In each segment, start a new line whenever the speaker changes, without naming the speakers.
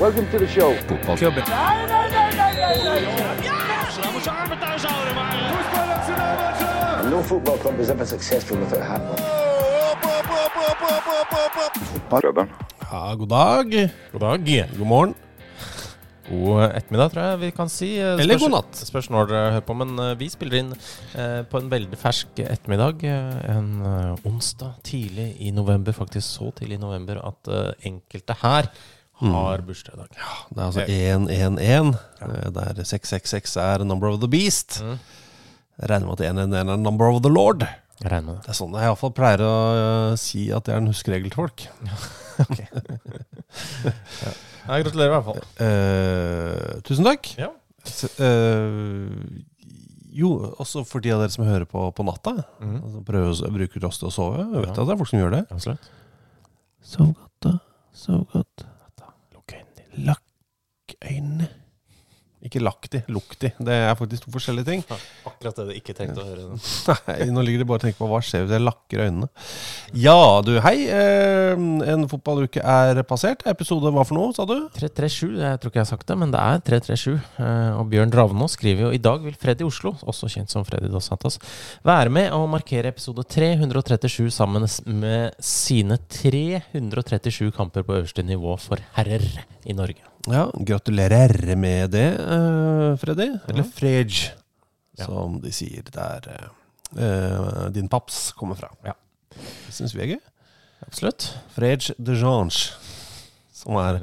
Welcome to the show.
Fotballklubben.
And no football club is ever successful without a hat
Ja, god dag.
God dag.
God morgen.
God ettermiddag, tror jeg vi kan si. Spørs,
Eller god natt.
Spørs når dere hører på, men eh, vi spiller inn eh, på en veldig fersk ettermiddag. eh, En eh, onsdag tidlig i november, faktisk så tidlig i november at eh, enkelte her har bursdag i dag.
Det er altså 111, Ja. der 666 er number of the beast.
Mm.
Jeg regner med at 111 er number of the lord.
Jeg regner med det.
Er sånn jeg iallfall pleier å uh, si at jeg er en huskeregel til folk.
Nei, gratulerer i hvert fall.
Uh, tusen takk.
Ja.
Eh, jo, også for de av dere som hører på på natta.
Mm.
Altså prøver å bruke oss til å sove. Jeg vet
Ja.
at det er folk som gjør det.
Absolutt.
Sov godt, da. Sov godt.
Lukk øynene.
Lakk øynene. Ikke lukk de. Det er faktisk to forskjellige ting.
Akkurat det du ikke trengte å høre.
Nei, nå ligger det bare og tenker på hva skjer hvis jeg lakker øynene. Ja, du, hei. Eh, en fotballuke er passert. Episode hva for noe, sa du?
337, jeg tror ikke jeg har sagt det, men det er 337. Eh, Og Bjørn Dravnås skriver jo i dag vil Freddy Oslo, også kjent som Freddy Dos Santos, være med og markere episode 337 sammen med sine 337 kamper på øverste nivå for herrer i Norge.
Ja, gratulerer med det, uh, Freddy. Eller Frej,
Ja.
som de sier der eh, din paps kommer fra.
Ja.
Det syns vi er gøy.
Absolutt.
Frej de Jange, som er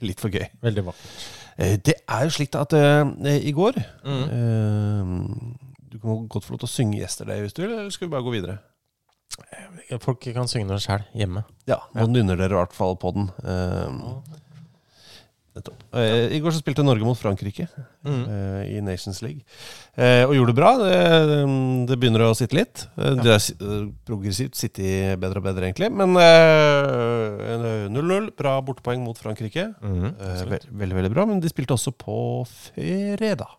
litt for gøy.
Veldig vakkert.
Uh, Det er jo slik at i går
Mm.
Du kan godt få lov til å synge 'Yesterday' hvis du vil, eller skal vi bare gå videre?
Folk kan synge det sjøl hjemme.
Ja, nå nynner dere i hvert fall på den. Eh, nettopp. Eh, I går så spilte Norge mot Frankrike
Mm.
uh, i Nations League. Uh, og gjorde det bra. Det, det begynner å sitte litt. Eh, Det er si- progressivt sitter bedre og bedre, egentlig. Men eh, 0-0. Bra bortepoeng mot Frankrike.
Mm.
Eh, ve veldig, veldig bra. Men de spilte også på fredag.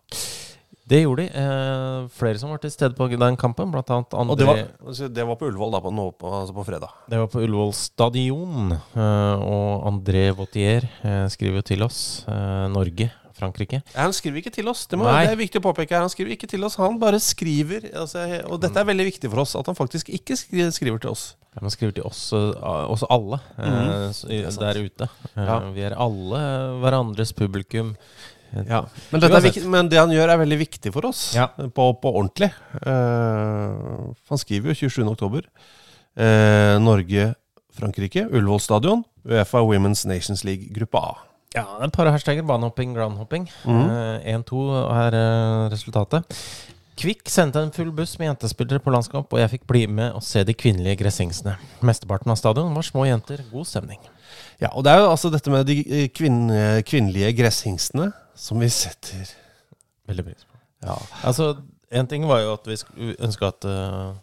Det gjorde de. Eh, flere som var til stede på den kampen, blant annet André
Og det var, altså, det var på Ullevål, da, på, nå, på, altså på fredag.
Det var på Ullevål stadion, eh, og André Vautier eh, skriver jo til oss. eh, Norge, Frankrike.
Han skriver ikke til oss. Det, må, det er viktig å påpeke. her. Han skriver ikke til oss. Han bare skriver. Altså, og dette er veldig viktig for oss, at han faktisk ikke skriver til oss.
Han skriver til oss, eh, oss alle
mm
der ute.
Ja.
Vi er alle hverandres publikum.
Ja. Men, er viktig, men det han gjør, er veldig viktig for oss.
Ja.
På, på ordentlig. Uh, han skriver jo 27. oktober. Eh, Norge, Frankrike, Ullevål stadion. Uefa Women's Nations League, gruppe A.
Ja, det er et par hashtagger. Banehopping, groundhopping.
Mm.
Uh, 1-2 er uh, resultatet. Kvikk sendte en full buss med jentespillere på landskamp, og jeg fikk bli med og se de kvinnelige gressingsene. Mesteparten av stadion var små jenter. God stemning.
Ja, og det er jo altså dette med de eh, kvinn, kvinnelige gresshingstene som vi setter
Veldig pris på.
Ja.
Altså, en ting var jo at vi ønska at uh,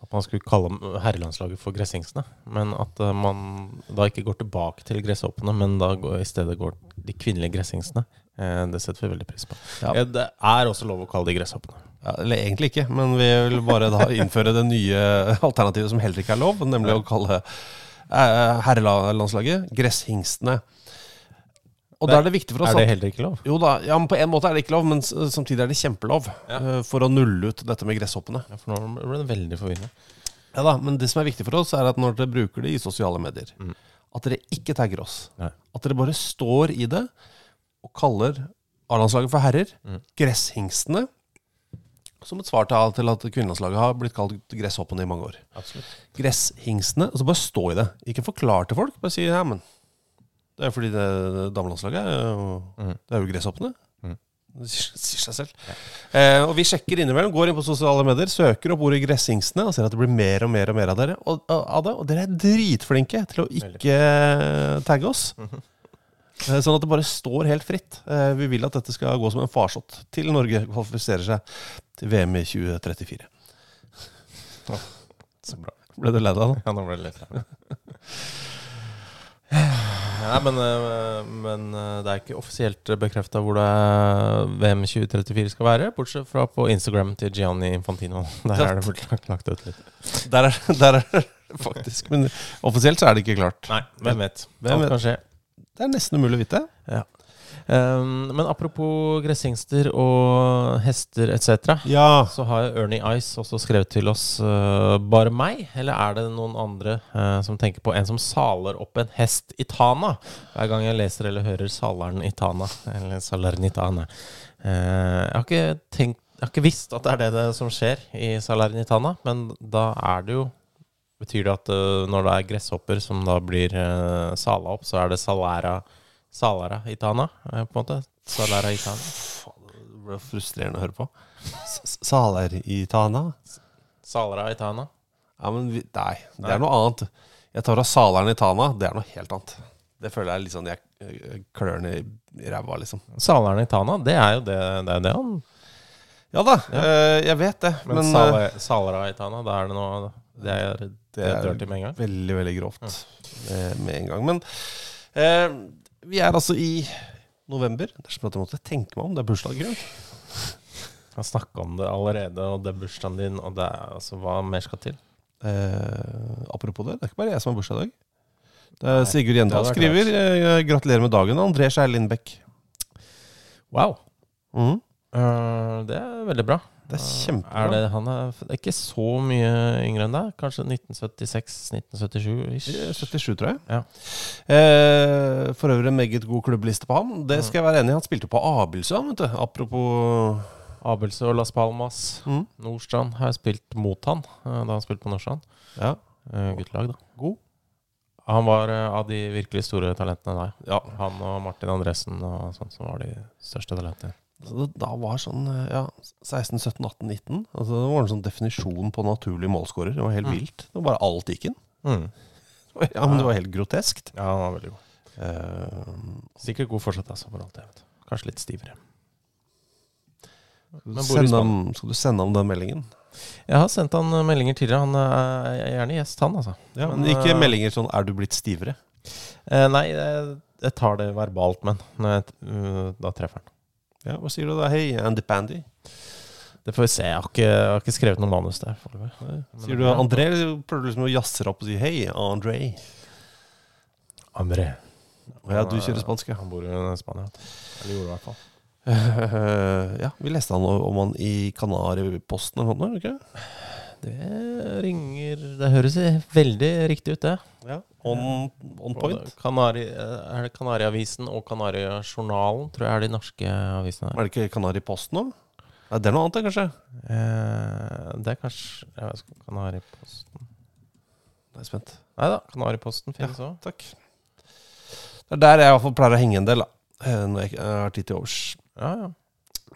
At man skulle kalle herrelandslaget for Gresshingstene. Men at uh, man da ikke går tilbake til gresshoppene, men da går, i stedet går de kvinnelige gresshingstene. Uh, det setter vi veldig pris på.
Ja.
Eh, det er også lov å kalle de gresshoppene.
Ja, eller egentlig ikke, men vi vil bare da innføre det nye alternativet som heller ikke er lov, nemlig å kalle eh, herrelandslaget gresshingstene. Og da er det viktig for oss
Er det heller ikke lov?
Jo da, ja, men på en måte er det ikke lov, men samtidig er det kjempelov
Ja.
eh, for å nulle ut dette med gresshoppene.
Ja, for nå ble det veldig forvirrende.
Ja da, Men det som er viktig for oss, er at når dere bruker det i sosiale medier, at dere ikke tagger oss.
Nei.
At dere bare står i det og kaller A-landslaget for herrer. Gresshingstene. Som et svar til at kvinnelandslaget har blitt kalt gresshoppene i mange år.
Absolutt.
Gresshingstene. Og så bare stå i det. Ikke forklar til folk. Bare si ja, men det er fordi det, damelandslaget er det er jo gresshoppene. Det sier, sier seg selv. Eh, og vi sjekker innimellom, går inn på sosiale medier, søker opp ordet gresshingstene og ser at det blir mer og mer og mer av dere. Og, av det, og dere er dritflinke til å ikke tagge oss. Eh, Sånn at det bare står helt fritt. Eh, Vi vil at dette skal gå som en farsott til Norge kvalifiserer seg til VM i 2034.
Så bra.
Ble du lei deg nå?
Ja, nå ble det litt Ja, men, eh, men eh, det er ikke offisielt bekrefta hvor det VM 2034 skal være, bortsett fra på Instagram til Gianni Infantino. Der er det lagt, lagt ut litt.
Der er, der er det faktisk. Men offisielt så er det ikke klart.
Nei, hvem vet?
Hvem
Alt
vet?
kan skje.
Det er nesten umulig å vite.
Ja. Um, men apropos gresshingster og hester etc.,
Ja.
så har Ernie Ice også skrevet til oss uh, bare meg, eller er det noen andre uh, som tenker på en som saler opp en hest i Tana? Hver gang jeg leser eller hører Saleren i Tana, eller saleren i Tana. Uh, jeg har ikke tenkt jeg har ikke visst at det er det, det som skjer i Salernitana, men da er det jo Betyr det at uh, når det er gresshopper som da blir uh, sala opp, så er det salæra Salara i Tana, uh, på en måte? Salæra i Tana?
Det ble frustrerende å høre på. Salæra i Tana?
Salæra i Tana?
Ja, men vi, Nei, det er noe annet. Jeg tar av Saleren i Tana. Det er noe helt annet. Det føler jeg litt sånn Jeg eh, klør i, ræva, liksom.
Saleren i Tana, det er jo det, det, er det han
Ja da, eh, jeg vet det.
Men,
Men,
Sale,
eh,
i Tana, da er det noe Det er, det er dirty med en gang.
veldig, veldig grovt eh, med en gang. Men eh, vi er altså i november. Er jeg måtte tenke meg om. Det er bursdag.
Jeg har snakka om det allerede, og det er bursdagen din, og det er altså Hva mer skal til?
Eh, apropos det, det er ikke bare jeg som har bursdag i dag. Det er Sigurd Gjendal skriver eh, 'Gratulerer med dagen', André Skjær Lindbekk.
Wow!
Mm.
Uh, det er veldig bra.
Det er
Eh,
kjempebra.
Er det, han er, det er ikke så mye yngre enn deg? Kanskje 1976-1977-ish?
77, tror jeg.
Ja.
Eh, for øvrig en meget god klubbliste på ham. Det skal jeg være enig i. Han spilte på Abildsø, vet du. Apropos
Abelse og Las Palmas.
Mm.
Nordstrand har jeg spilt mot han eh, da han spilte på Nordstrand.
Ja,
Eh, Guttelag, da.
god.
Han var eh, av de virkelig store talentene der.
Ja.
Han og Martin Andresen og sånt som var de største talentene.
Så da var sånn eh, ja, 16, 17, 18, 19. Altså, det var en sånn definisjon på naturlig målskårer. Det var helt vilt. Det var bare alt gikk inn.
Mm.
Ja, men det var helt groteskt.
Ja, han var veldig god.
Uh,
Sikkert god fortsatt, altså, for alt jeg vet. Kanskje litt stivere.
sende ham, skal du sende ham den meldingen?
Jeg har sendt han eh, meldinger tidligere. Han er gjerne gjest, han, altså.
Ja,
Men,
men ikke meldinger sånn 'er du blitt stivere'?
Uh, nei, jeg, jeg tar det verbalt, men jeg, da treffer han.
Ja, Hva sier du da? Hei, Andy Pandy.
Det får vi se. Jeg har ikke, jeg har ikke skrevet noe manus der. Men-
Sier du André, eller prøver du liksom å jazze opp og si 'hei, André'?
André.
Ja, du kjører spansk, ja.
Han bor i Spania. Eller gjorde det i hvert fall.
Ja, vi leste han om han i Kanariposten eller noe, ikke
Det ringer Det høres veldig riktig ut, det.
Ja. On, on point.
Kanari, er det Kanariavisen og Kanariajournalen, tror jeg er de norske avisene.
Er det ikke Kanariposten nå? Nei, det er noe annet, det, kanskje.
Eh, det er kanskje jeg vet ikke, Kanariposten
Nå er spent.
Nei da, Kanariposten finnes òg.
Takk. Det er der jeg i hvert fall pleier å henge en del, da. eh, Når jeg har tid til overs.
Ja, ja.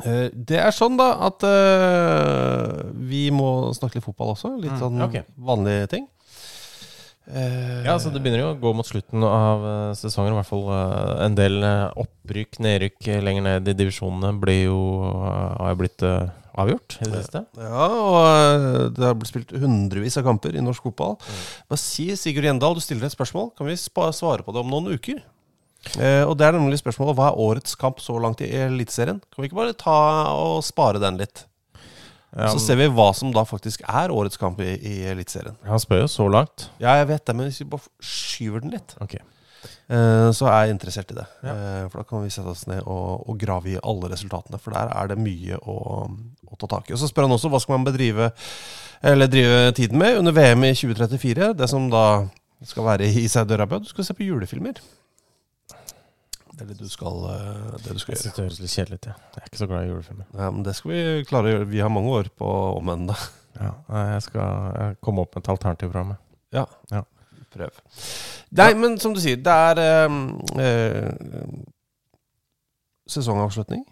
Eh, Det er sånn, da, at uh, vi må snakke litt fotball også. Litt
Mm,
sånn vanlige ting. Uh,
ja, så det begynner jo å gå mot slutten av sesongen. I hvert fall uh, en del opprykk, nedrykk lenger ned i divisjonene blir jo, har jo blitt avgjort i det siste.
Ja, og det har blitt spilt hundrevis av kamper i norsk fotball. Hva sier Sigurd Gjendal? Du stiller et spørsmål. Kan vi svare på det om noen uker? Eh, og det er nemlig spørsmålet hva er årets kamp så langt i Eliteserien? Kan vi ikke bare ta og spare den litt?
Ja,
Så ser vi hva som da faktisk er årets kamp i, i Eliteserien.
Han spør jo så langt.
Ja, jeg vet det, men hvis vi bare skyver den litt
okay.
eh, så er jeg interessert i det. Eh, for da kan vi sette oss ned og, og grave i alle resultatene. For der er det mye å, å ta tak i. Og så spør han også hva skal man bedrive eller drive tiden med under VM i 2034. Det som da skal være i Saudi-Arabia. Du skal se på julefilmer. Det er det du skal, eh, det du skal gjøre.
det høres litt kjedelig ut. Ja. Jeg er ikke så glad i julefilmer.
Ja, men det skal vi klare å gjøre. Vi har mange år på å omvende det.
Ja, jeg skal komme opp med et alternativ meg.
Ja.
Ja.
Prøv. Nei, men som du sier, det er eh, eh, sesongavslutning.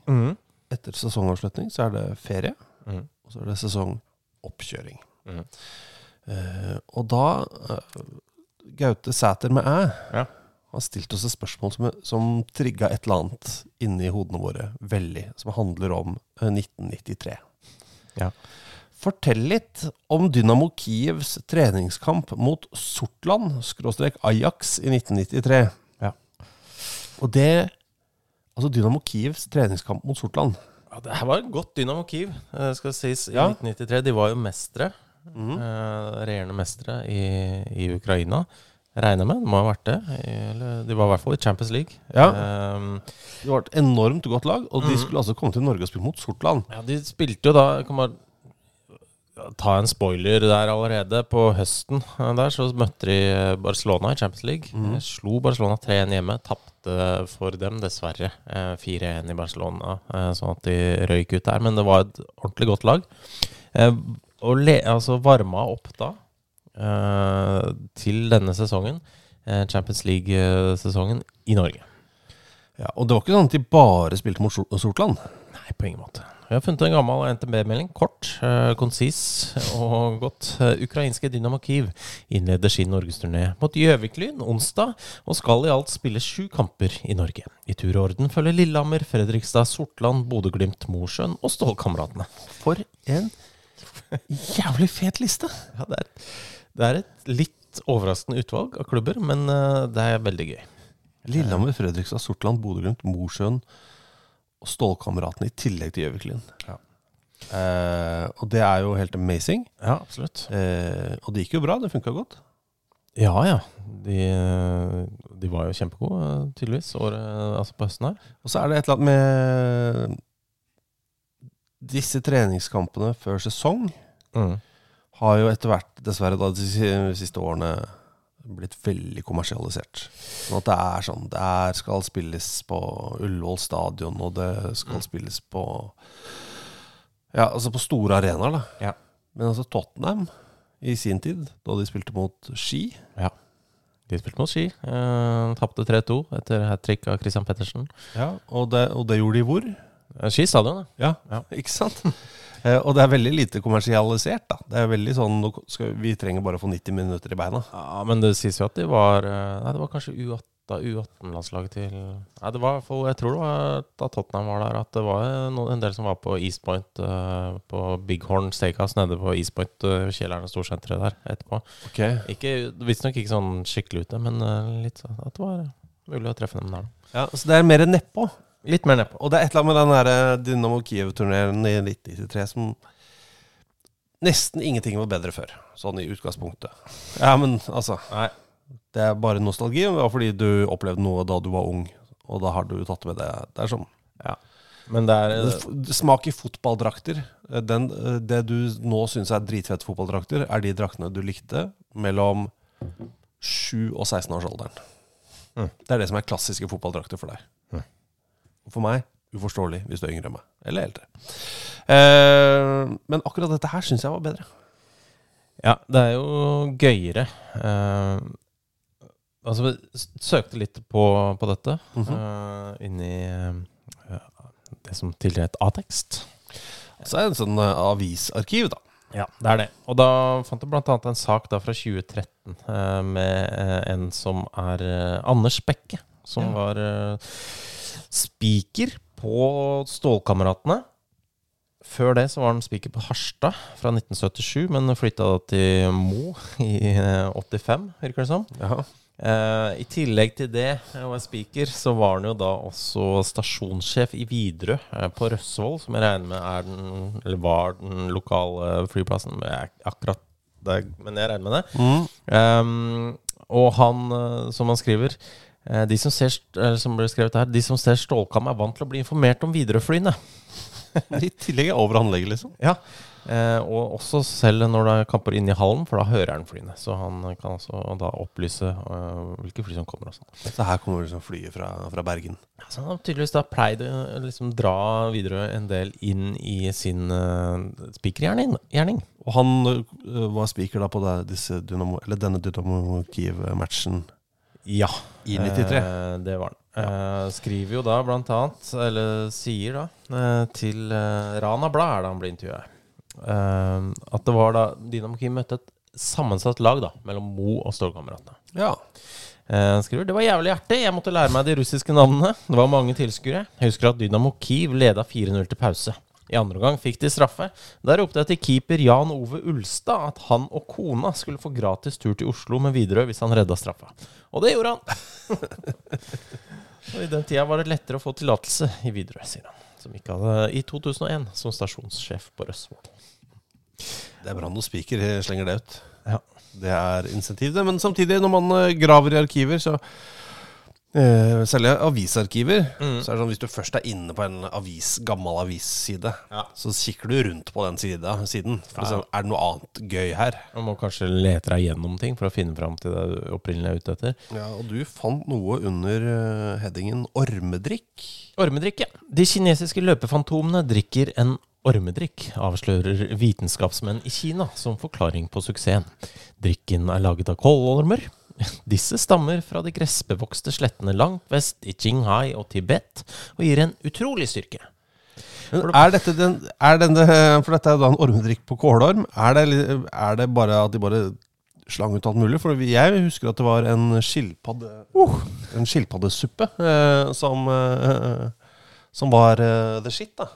Etter sesongavslutning så er det ferie,
mm.
og så er det sesongoppkjøring.
Mm.
Eh, og da eh, Gaute Sæter med æ
Ja.
Har stilt oss et spørsmål som, som trigga et eller annet inni hodene våre veldig, som handler om eh, 1993.
Ja.
Fortell litt om Dynamo Kievs treningskamp mot Sortland, skråstrek Ajax, i 1993.
Ja.
Og det Altså Dynamo Kievs treningskamp mot Sortland.
Ja, det her var et godt Dynamo Kiev, eh, skal sies, i
Ja.
1993. De var jo mestere.
Mm.
eh, regjerende mestere i, i Ukraina. Regner med, Det må ha vært det. Eller, de var i hvert fall i Champions League.
Ja.
Um,
Det var et enormt godt lag, og de
skulle
skulle altså komme til Norge og spille mot Sortland.
ja, de spilte jo da Jeg kan bare ta en spoiler der allerede. På høsten eh, der så møtte de eh, Barcelona i Champions League.
Mhm.
Eh, Slo Barcelona 3-1 hjemme. Tapte for dem, dessverre. eh, 4-1 i Barcelona, sånn at de røyk ut der. Men det var et ordentlig godt lag. Og le, altså varma opp da til denne sesongen, eh, Champions League-sesongen, i Norge.
Ja, og det var ikke sånn at de bare spilte mot Sortland.
Nei, på ingen måte. Vi har funnet en gammel NTB-melding. Kort, eh, konsis og godt. Eh, ukrainske Dynamo Kyiv innleder sin norgesturné mot Gjøvik-Lyn onsdag, og skal i alt spille sju kamper i Norge. I tur og orden følger Lillehammer, Fredrikstad, Sortland, Bodø-Glimt, Mosjøen og Stålkameratene.
For en jævlig fet liste!
Ja, det, er, det er et litt overraskende utvalg av klubber, men eh, det er veldig gøy.
Lillehammer, Fredrikstad, Sortland, Bodø-Glimt, Mosjøen og Stålkameratene i tillegg til Gjøvik-Lyn.
Ja.
Eh, og det er jo helt amazing.
Ja, absolutt.
Eh, og det gikk jo bra, det funka godt.
Ja, ja. De, eh, de var jo kjempegode, eh, tydeligvis, året, altså på høsten her.
Og så er det et eller annet med disse treningskampene før sesong har jo etter hvert, dessverre da de siste årene, blitt veldig kommersialisert. Sånn at det er sånn Det er, skal spilles på Ullevål stadion, og det skal spilles på Ja, altså på store arenaer, da.
Ja.
Men altså Tottenham i sin tid, da de spilte mot Ski
De spilte mot Ski. Eh, Tapte 3-2 etter hat trick av Christian Pettersen.
ja, og, det, og det gjorde de hvor?
Eh, Ski stadion, ja.
Ja, ikke sant? Eh, og det er veldig lite kommersialisert. da Det er veldig sånn skal, Vi trenger bare å få 90 minutter i beina.
Ja, men det sies jo at de var eh, Nei, det var kanskje U8 U18-landslaget til Nei, det var Jeg tror det var da Tottenham var der, at det var no, en del som var på East Point, eh, på Bighorn Steakhouse nede på East Point, uh, kjelleren storsenteret der etterpå.
Ok
Ikke, Visstnok ikke sånn skikkelig ute, men eh, litt sånn at det var mulig å treffe dem der.
ja, Så det er mer nedpå.
Litt mer nedpå.
Og det er et eller annet med den der eh, Dynamo Kiev-turneen i 1993 som Nesten ingenting var bedre før, sånn i utgangspunktet. Ja, men altså
Nei.
Det er bare nostalgi. Det var fordi du opplevde noe da du var ung, og da har du tatt med det. Det er sånn
Men det er
Smak i fotballdrakter. Eh, Den, eh, det du nå syns er dritfette fotballdrakter, er de draktene du likte mellom 7 og 16-årsalderen.
Mm.
Det er det som er klassiske fotballdrakter for deg.
Mm.
For meg uforståelig hvis du er yngre enn meg. Eller eldre. Eh, men akkurat dette her syns jeg var bedre.
Ja, det er jo gøyere. Eh, altså, vi søkte litt på, på dette
Mhm.
eh, inni eh, det som tidligere het A-tekst.
Så er det en sånn eh, avisarkiv, da.
Ja, det er det. Og da fant jeg annet en sak da fra 2013 eh, med eh, en som er eh, Anders Bekke, som
Ja.
var eh, speaker på Stålkameratene. Før det så var han spiker på Harstad fra 1977, men flytta da til Mo i eh, 85, virker det som.
Ja.
Eh, I tillegg til det, eh, og spiker, så var han jo da også stasjonssjef i Widerøe eh, på Røsvoll, som jeg regner med er den, eller var den lokale flyplassen. Jeg, akkurat der, men jeg regner med det.
Mm.
Ehm, og han, eh, som han skriver Eh, De som, ser, som ble skrevet her, de som ser Stålkam er vant til å bli informert om Widerøe-flyene.
I tillegg er over anlegget, liksom.
Ja. Eh, og også selv når det er kamper inne i hallen, for da hører han flyene. Så han kan også da opplyse eh, hvilke fly som kommer og sånn.
Så her kommer liksom flyet fra, fra Bergen.
Så han har tydeligvis da pleid å liksom dra Widerøe en del inn i sin uh, spikergjerning.
Og han øh, var speaker da på det, disse Dynamo, eller denne Dynamo Kiev-matchen
Ja.
i 93.
Eh, det var han. Eh, skriver jo da blant annet, eller sier da, eh, til eh, Rana Blad er det han blir intervjuet, eh, at det var da Dynamo Kim møtte et sammensatt lag da, mellom Mo og Stålkameratene.
Ja.
Eh, Han skriver Det var jævlig artig. Jeg måtte lære meg de russiske navnene. Det var mange tilskuere. Jeg husker at Dynamo Kiev leda 4-0 til pause. I andre omgang fikk de straffe. Der ropte jeg til keeper Jan Ove Ulstad at han og kona skulle få gratis tur til Oslo med Widerøe hvis han redda straffa. Og det gjorde han! og I den tida var det lettere å få tillatelse i Widerøe, sier han. Som ikke hadde i 2001 som stasjonssjef på Røsvoll.
Det er bra når Spiker slenger det ut.
Ja.
Det er insentiv, det. Men samtidig, når man øh, graver i arkiver, så øh, Særlig avisarkiver. Så er det sånn hvis du først er inne på en avis, gammel avisside,
Ja.
så kikker du rundt på den sida, siden. For å se, er det noe annet gøy her?
Man må kanskje lete deg gjennom ting for å finne fram til det du opprinnelig er ute etter.
Ja, Og du fant noe under øh, headingen ormedrikk.
Ormedrikk, ja. De kinesiske løpefantomene drikker en ormedrikk, avslører vitenskapsmenn i Kina som forklaring på suksessen. Drikken er laget av kålormer. Disse stammer fra de gressbevokste slettene langt vest i Qinghai og Tibet, og gir en utrolig styrke.
Er dette den, er denne, For dette er jo da en ormedrikk på kålorm. Er det, er det bare at de bare slang ut alt mulig? For jeg husker at det var en skilpadde En skilpaddesuppe eh, som, eh, som var eh, the shit, da.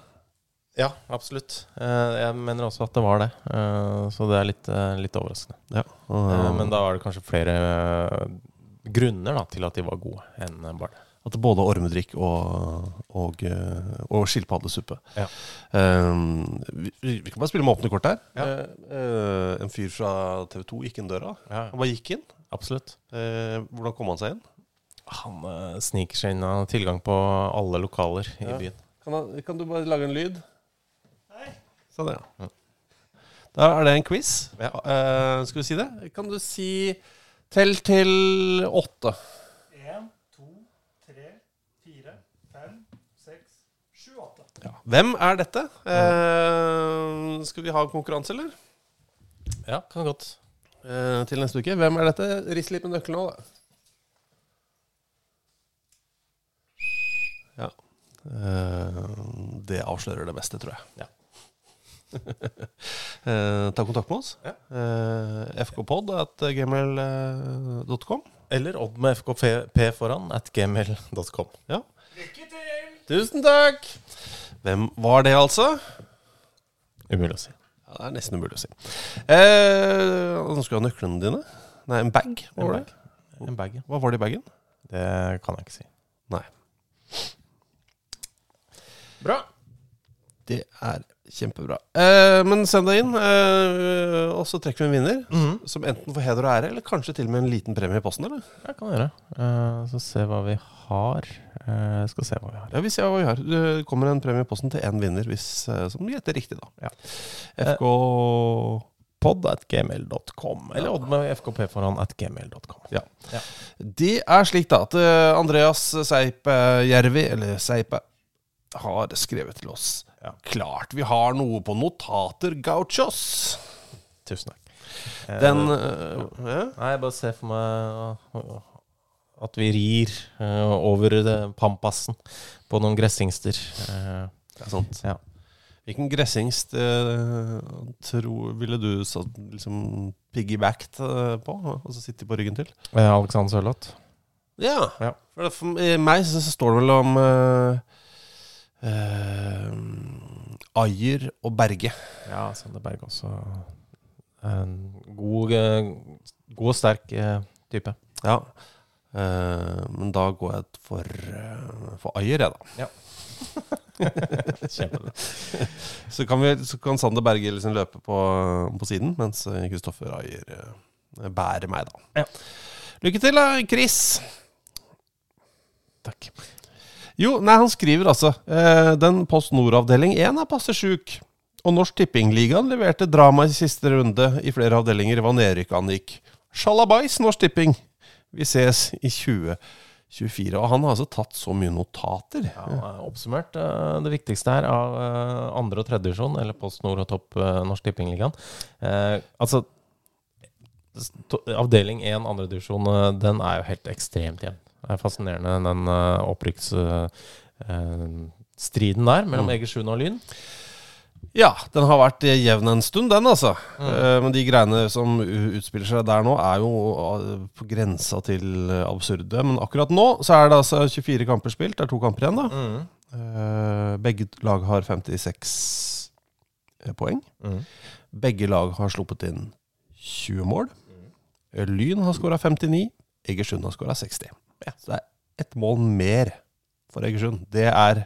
Ja, absolutt. Eh, Jeg mener også at det var det, Eh, så det er litt, eh, litt overraskende.
Ja, og,
Men da var det kanskje flere grunner da, til at de var gode, enn bare det.
At både ormedrikk og, og, og skilpaddesuppe.
Ja.
Um, vi, vi kan bare spille med åpne kort her.
Ja.
Eh, en fyr fra TV 2 gikk inn døra.
Ja.
Han bare gikk inn.
Absolutt.
Uh, hvordan kom han seg inn?
Han uh, sniker seg inn Han har tilgang på alle lokaler i byen.
Kan, han, kan du bare lage en lyd? Sånn, ja. Da er det en quiz. Eh, skal vi si det? Kan du si Tell til åtte. Ja. Hvem er dette? Uh, skal vi ha konkurranse, eller?
Ja, kan godt.
Uh, til neste uke. Hvem er dette? Rist litt med nøkkelen nå, da. Ja. Eh, det avslører det meste, tror jeg.
Ja.
eh, ta kontakt med oss.
Ja.
Eh, gmail.com.
Eller Odd med FKP foran at gmail.com.
Ja. Lykke til! Tusen takk! Hvem var det, altså?
Umulig å si.
Ja, det er nesten umulig å si. Eh, nå skal du ha nøklene dine. Nei, en bag. Hva var det?
En bag, ja.
Hva var det i bagen?
Det kan jeg ikke si.
Nei.
Bra.
Det er kjempebra. Eh, men send deg inn, eh, og så trekker vi en vinner.
Mhm.
Som enten får heder og ære, eller kanskje til og med en liten premie i posten. eller?
Det kan gjøre. Eh, så se hva vi har. Eh, skal se hva vi har.
Ja, Vi ser hva vi har. Det kommer en premie i posten til én vinner, hvis, eh, som gjetter riktig, da.
Ja.
FK
Pod at gmail.com. Eller Odd med FKP foran at gmail.com.
Ja.
Ja.
Det er slik, da, at eh, Andreas Seipe Jervi, eller Seipe, har skrevet til oss.
Ja.
Klart vi har noe på notater, gauchos.
Tusen takk. Eh,
Den uh, ja.
Nei, jeg bare ser for meg uh, at vi rir uh, over uh, pampassen på noen gressingster. Uh,
Det er sant.
ja.
Hvilken gressingst uh, tro, ville du satt liksom piggybacked eh, på? så sitte på ryggen til?
Eh, Alexander Sørloth.
Ja.
Ja.
For, det, for meg så, så står det vel om eh, eh, Ajer og Berge.
Ja, Sander Berge også. En god, eh, god og sterk eh, type.
Ja. Eh, men da går jeg for, uh, for Ajer, jeg, da.
Kjempebra.
Så kan, vi, så kan Sander Berge liksom løpe på, på siden, mens Kristoffer Ajer eh, bærer meg, da.
Ja.
Lykke til, da, Chris.
Takk.
Jo, nei, han skriver altså eh, Den Post Nord-avdeling 1 er passe sjuk. Og Norsk Tippingligaen leverte drama i siste runde i flere avdelinger hva nedrykket angikk. Sjalabais, Norsk Tipping! Vi ses i 2024. Og han har altså tatt så mye notater.
Ja, oppsummert eh, det viktigste her av eh, andre- og tredjedivisjon, eller Post Nord og Topp eh, Norsk Tippingligaen. Eh, altså Avdeling 1, andredivisjon, den er jo helt ekstremt jevn. Det er fascinerende, den uh, opprykksstriden der mellom Egersund og Lyn.
Ja, den har vært eh, jevn en stund, den, altså. Eh, men de greiene som utspiller seg der nå, er jo eh, på grensa til eh, absurde. Men akkurat nå så er det altså 24 kamper spilt. Det er to kamper igjen, da. Eh, begge lag har 56 eh, poeng.
Mm.
Begge lag har sluppet inn 20 mål. Eh, Lyn har skåra 59. Egersund har skåra 60. Så det er ett mål mer for Egersund. Det er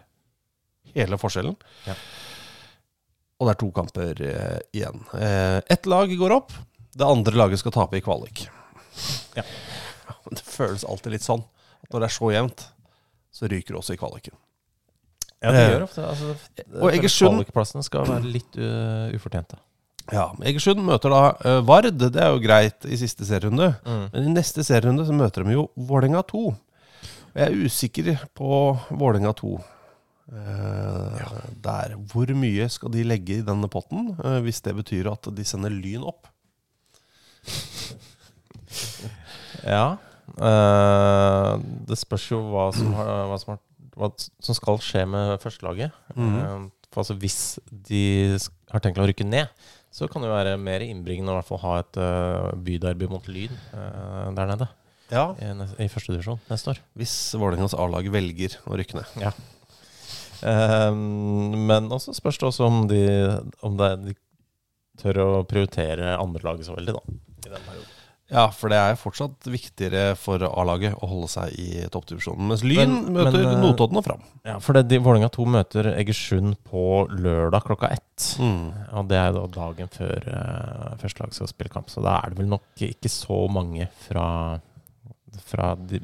hele forskjellen.
Ja.
Og det er to kamper eh, igjen. Eh, Ett lag går opp. Det andre laget skal tape i kvalik.
Ja.
Det føles alltid litt sånn at når det er så jevnt, så ryker det også i kvaliken.
Ja, det
Eh,
gjør ofte altså,
og Egersund-
Kvalikplassene skal være litt uh, ufortjente.
Ja, Egersund møter da eh, Vard. Det er jo greit i siste serierunde.
Mm.
Men i neste serierunde så møter de jo Vålerenga 2. Og jeg er usikker på Vålerenga 2. Eh, Der. Hvor mye skal de legge i denne potten, eh, hvis det betyr at de sender Lyn opp?
Ja. eh, det spørs jo hva som, har, hva, som har, hva som skal skje med førstelaget. Mm. For altså Hvis de har tenkt å rykke ned, så kan det jo være mer innbringende å i hvert fall ha et uh, byderby mot Lyn uh, der nede.
Ja.
I, i første divisjon neste år.
Hvis Vålerengas A-lag velger å rykke ned.
Ja. Um, men også spørs det også om de, om det, de tør å prioritere andrelaget så veldig, da. I den perioden.
Ja, for det er fortsatt viktigere for A-laget å holde seg i toppdivisjonen. Mens Lyn
Men-
møter
men, eh,
Notodden og Fram.
Ja, for det, de, Vålerenga 2 møter Egersund på lørdag klokka ett.
Mm.
Og det er da dagen før uh, første lag skal spille kamp. Så da er det vel nok ikke så mange fra, fra de,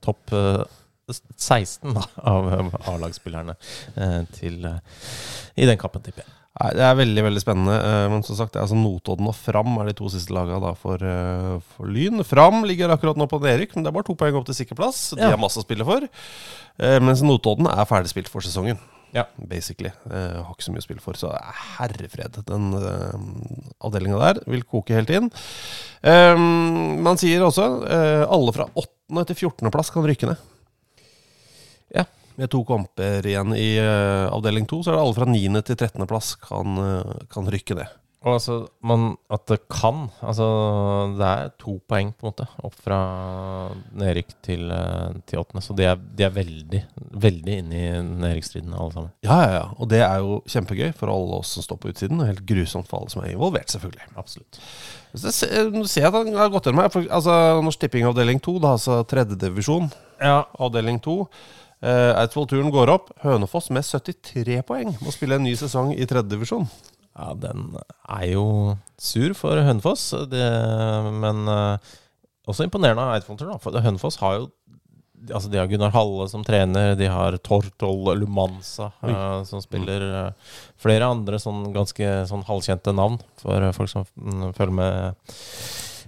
topp uh, 16 da, av eh, A-lagsspillerne uh, til eh, i den kampen, tipper jeg.
Nei, Det er veldig veldig spennende. eh, Men som sagt, det er altså Notodden og Fram er de to siste lagene da for, eh, for Lyn. Fram ligger akkurat nå på nedrykk, men det er bare to poeng opp til sikker plass. De
Ja.
har masse å spille for. Eh, Mens Notodden er ferdigspilt for sesongen.
Ja.
Basically. Har ikke så mye å spille for. Så herrefred. Den uh, avdelinga der vil koke helt inn. Um, man sier også uh, alle fra 8. til 14. plass kan rykke ned.
Ja.
Med to kamper igjen i uh, avdeling to, så er det alle fra 9. til 13. plass kan, eh, kan rykke ned.
Og altså, man, at det kan Altså, det er to poeng, på en måte, opp fra nedrykk til, eh, til åttende. Så de er, de er veldig, veldig inne i nedrykksstriden, alle sammen.
Ja, ja, ja. Og det er jo kjempegøy for alle oss som står på utsiden, og helt grusomt for alle som er involvert, selvfølgelig.
Absolutt.
Så jeg ser, at han har gått gjennom her. For, altså, Norsk Tipping avdeling 2, da, altså tredjedivisjon,
Ja,
avdeling 2. Eh, Eidsvoll-turen går opp. Hønefoss med 73 poeng må spille en ny sesong i tredjedivisjon.
Ja, den er jo sur for Hønefoss, det, men eh, også imponerende av Eidsvoll-turen. For Hønefoss har jo Altså, De har Gunnar Halle som trener, de har Tortol Lumanza uh, som spiller. Uh, flere andre sånn ganske sånn halvkjente navn for eh, folk som mm, følger med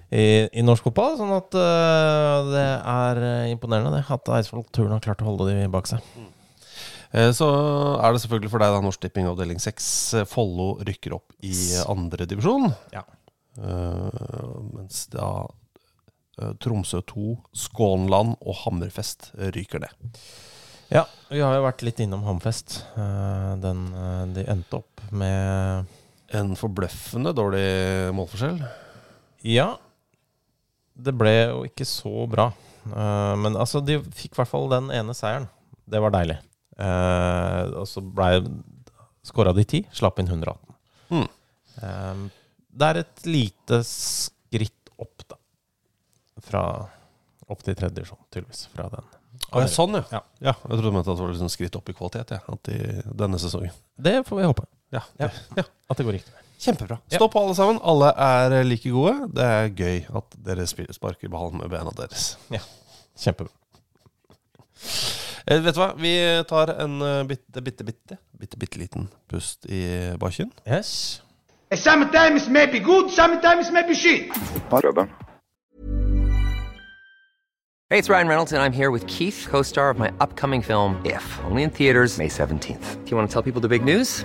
i, i norsk fotball. Sånn at uh, det er eh, imponerende det at Eidsvoll-turen har klart å holde de bak seg.
Eh, Så er det selvfølgelig for deg da Norsk Tipping avdeling 6. Eh, Follo rykker opp i andre divisjon.
Ja.
Uh, mens da uh, Tromsø 2, Skånland og Hammerfest ryker ned.
Ja, vi har jo vært litt innom Hammerfest. Den, de endte opp med
En forbløffende dårlig målforskjell.
Ja, det ble jo ikke så bra. Uh, men altså, de fikk i hvert fall den ene seieren. Det var deilig. Uh, og så ble skåra de ti, slapp inn 118.
Mm.
Um, det er et lite skritt opp, da. Fra opp til tredje divisjon, tydeligvis. Fra den.
Ah, ja, sånn, ja.
Ja.
ja. Jeg trodde at det var liksom skritt opp i kvalitet ja, denne sesongen.
Det får vi håpe.
Ja,
Ja.
ja.
At det går riktig.
Kjempebra. Stå på, alle sammen. Alle er like gode. Det er gøy at dere spiller- sparker ballen med bena deres.
Ja, Kjempebra.
Eh, vet du hva? Vi tar en eh, bitte, bitte, bitte, bitte, bitte liten pust i bakken.
Yes.
Sometimes maybe good, sometimes maybe shit.
Hey, it's Ryan Reynolds, and I'm here with Keith, co star of my upcoming film, If, only in theaters, May 17th. Do you want to tell people the big news?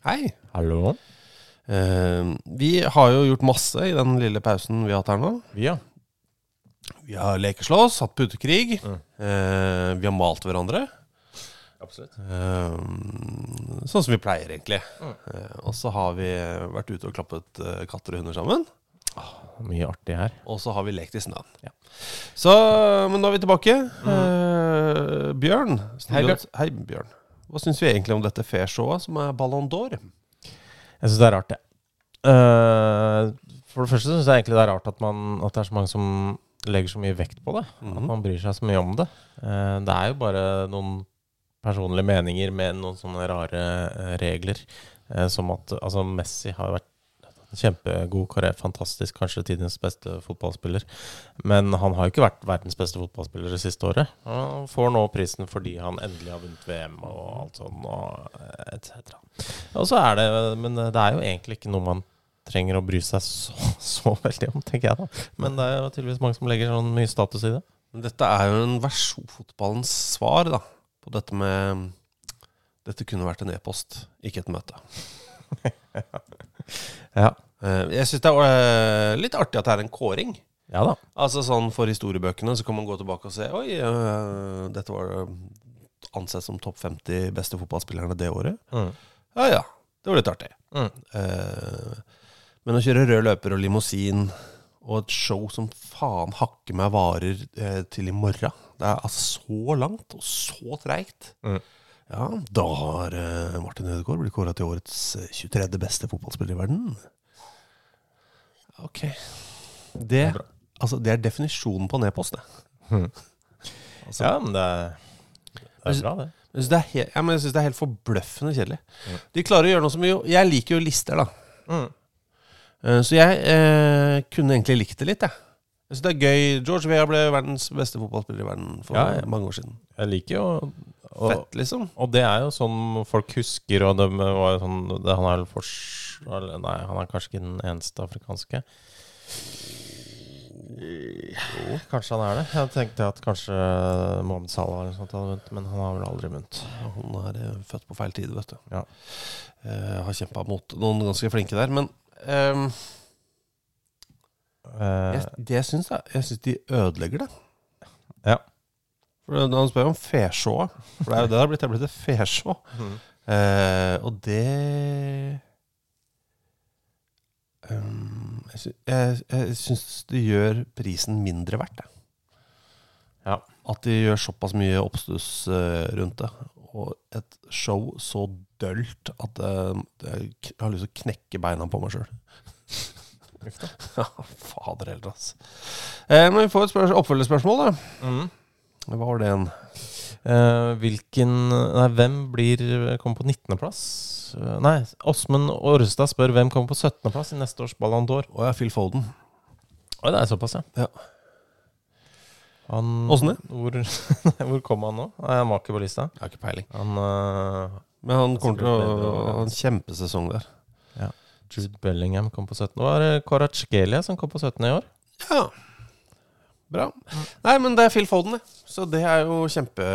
Hei.
Hallo.
Eh, vi har jo gjort masse i den lille pausen vi har hatt her nå.
Vi, ja.
Vi har lekeslåss, hatt putekrig. Eh, vi har malt hverandre.
Absolutt.
Eh, sånn som vi pleier, egentlig. Eh, og så har vi vært ute og klappet eh, katter og hunder sammen.
Mye artig her.
Og så har vi lekt i snøen.
Ja.
Så, men nå er vi tilbake. Eh, Bjørn.
Hei, Bjørn.
Hei, Bjørn. Hva syns vi egentlig om dette fairshowet, som er Ballon d'Or?
Jeg syns det er rart, jeg. Uh, for det første syns jeg egentlig det er rart at, man, at det er så mange som legger så mye vekt på det. At man bryr seg så mye om det. Uh, det er jo bare noen personlige meninger med noen sånne rare eh, regler. Som at altså Messi har vært kjempegod karriere, fantastisk, kanskje tidens beste fotballspiller. Men han har jo ikke vært verdens beste fotballspiller det siste året. Han får nå prisen fordi han endelig har vunnet VM og alt sånn, og etc. Og så er det Men det er jo egentlig ikke noe man trenger å bry seg så, så veldig om, tenker jeg da. Men det er jo tydeligvis mange som legger sånn mye status i det.
Dette er jo en versjonfotballens svar da, på dette med Dette kunne vært en e-post, ikke et møte.
Ja.
Eh, Jeg syns det er eh, litt artig at det er en kåring.
Ja da.
Altså sånn For historiebøkene så kan man gå tilbake og se Oi, eh, dette var ansett som topp 50 beste fotballspillerne det året.
Mm.
Ja ja, det var litt artig.
Mm.
Uh, men å kjøre rød løper og limousin og et show som faen hakker meg varer uh, til i morgen Det er altså så langt og så treigt.
Mm.
Ja, da har eh, Martin Ødegaard blitt kåra til årets eh, 23. beste fotballspiller i verden. Ok. Det,
bra.
altså, det er definisjonen på nedpost, det. Hmm. Altså,
Ja, men det er, det er bra, det.
Jeg synes det er, ja, det er helt forbløffende kjedelig. De klarer å gjøre noe som jo Jeg liker jo lister, da.
Mm.
Eh, Så jeg eh, kunne egentlig likt det litt, jeg. Jeg synes det er gøy. George Vea ble verdens beste fotballspiller i verden for
ja.
mange år siden.
Jeg liker jo og,
Fett, liksom.
og det er jo sånn folk husker, og det var jo sånn det, Han er fors... Nei, han er kanskje ikke den eneste afrikanske. Kanskje han er det. Jeg tenkte at kanskje Mohammed Salah eller sånt hadde vunnet, men han har vel aldri vunnet.
Han er eh, født på feil tid, vet du.
Ja.
Eh, har kjempa mot noen ganske flinke der. Men ehm,
Eh,
jeg, det jeg syns, er Jeg syns de ødelegger det.
Ja.
Han spør om feshow. For det er jo det det har blitt. Det har blitt et fesjå.
Mm.
Eh, og det um, Jeg, sy jeg, jeg syns det gjør prisen mindre verdt, det.
Ja.
At de gjør såpass mye oppstuss uh, rundt det. Og et show så dølt at uh, jeg har lyst til å knekke beina på meg sjøl. ja, fader heller, altså. Eh, men vi får et spørs- oppfølgerspørsmål, da.
Mhm.
Var det en?
Uh, hvilken Nei, hvem blir kommer på 19.-plass? Uh, Nei, Åsmund Orrestad spør hvem kommer på 17.-plass i neste års Ballon d'Or.
Å ja, Phil Foden.
Oi, det er såpass, ja.
Ja.
Han,
Åssen det?
Hvor, hvor kom han nå? Nei, han var ikke på lista.
Jeg har ikke peiling.
Han uh,
Men han kommer til å ha en kjempesesong der. Ja.
Jude Bellingham kom på 17. Det var eh, Kvaratskhelia som kom på 17. i år.
Ja. Bra. Nei, men det er Phil Foden, det. Så det er jo kjempe,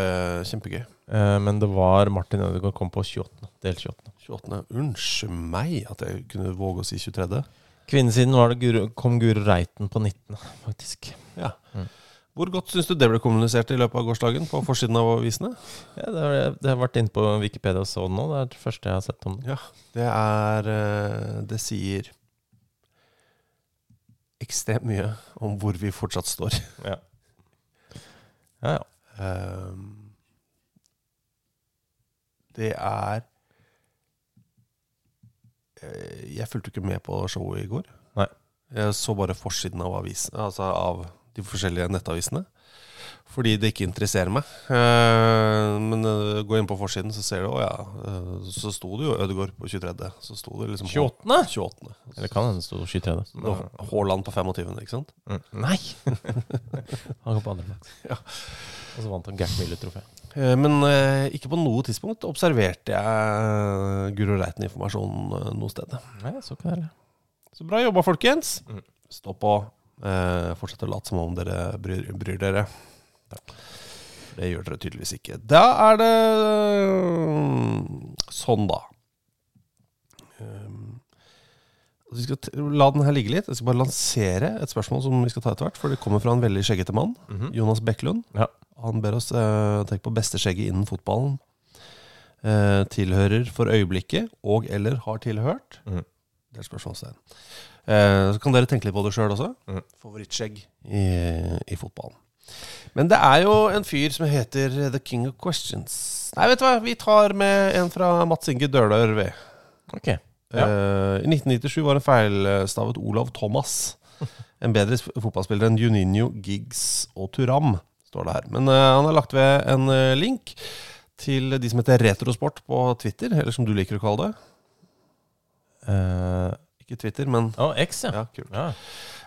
kjempegøy.
Eh, men det var Martin Ødegaard kom på 28. Del 28.
28. Unnskyld meg at jeg kunne våge å si 23.
Kvinnesiden var det Guru, kom Guro Reiten på 19., faktisk.
Ja.
Mm.
Hvor godt syns du det ble kommunisert i løpet av gårsdagen på forsiden av avisene?
Ja, det, har, det har vært inne på Wikipedia og så det nå. Det er det første jeg har sett om det.
Ja, det er eh, Det sier ekstremt mye om hvor vi fortsatt står.
Ja. Ja, ja.
Um, det er eh, Jeg fulgte ikke med på showet i går.
Nei.
Jeg så bare forsiden av avisen, altså av de forskjellige nettavisene. Fordi det ikke interesserer meg. Eh, men uh, gå inn på forsiden, så ser du Å ja. eh, så sto det jo Ødegaard på 23. Så sto det liksom
28.?
28.
Eller kan hende det sto 23.
Og Haaland på 25., ikke sant?
Mm. Nei! han kom på andreplass.
Ja.
Og så vant han Gert Müller-trofé.
Eh, Men eh, ikke på noe tidspunkt observerte jeg Guro Reiten-informasjonen eh, noe sted.
Nei, så ikke det.
Så bra jobba, folkens.
Mm.
Stå på. Eh, fortsett å late som om dere bryr, bryr dere. Det gjør dere tydeligvis ikke. Da er det eh, sånn, da. Um, vi skal la den her ligge litt. Jeg skal bare lansere et spørsmål som vi skal ta etter hvert. For det kommer fra en veldig skjeggete mann.
Mhm.
Jonas Bekkelund.
Ja.
Han ber oss uh, tenke på beste skjegget innen fotballen. Uh, tilhører for øyeblikket, og eller har tilhørt.
Mhm.
Det er spørsmålstegn. Uh, så kan dere tenke litt på det sjøl også.
Mhm.
Favorittskjegg i, i fotballen. Men det er jo en fyr som heter The King of Questions. Nei, vet du hva? Vi tar med en fra Mats Inge Dølør, vi.
Ok. Ja.
Uh, I 1997 var det feilstavet Olav Thomas en bedre fotballspiller enn Juninho, Giggs og Turam, står det her. Men uh, han har lagt ved en uh, link til de som heter Retrosport på Twitter, eller som du liker å kalle det.
Uh,
Ikke Twitter, men
Å, X, ja.
ja,
ja.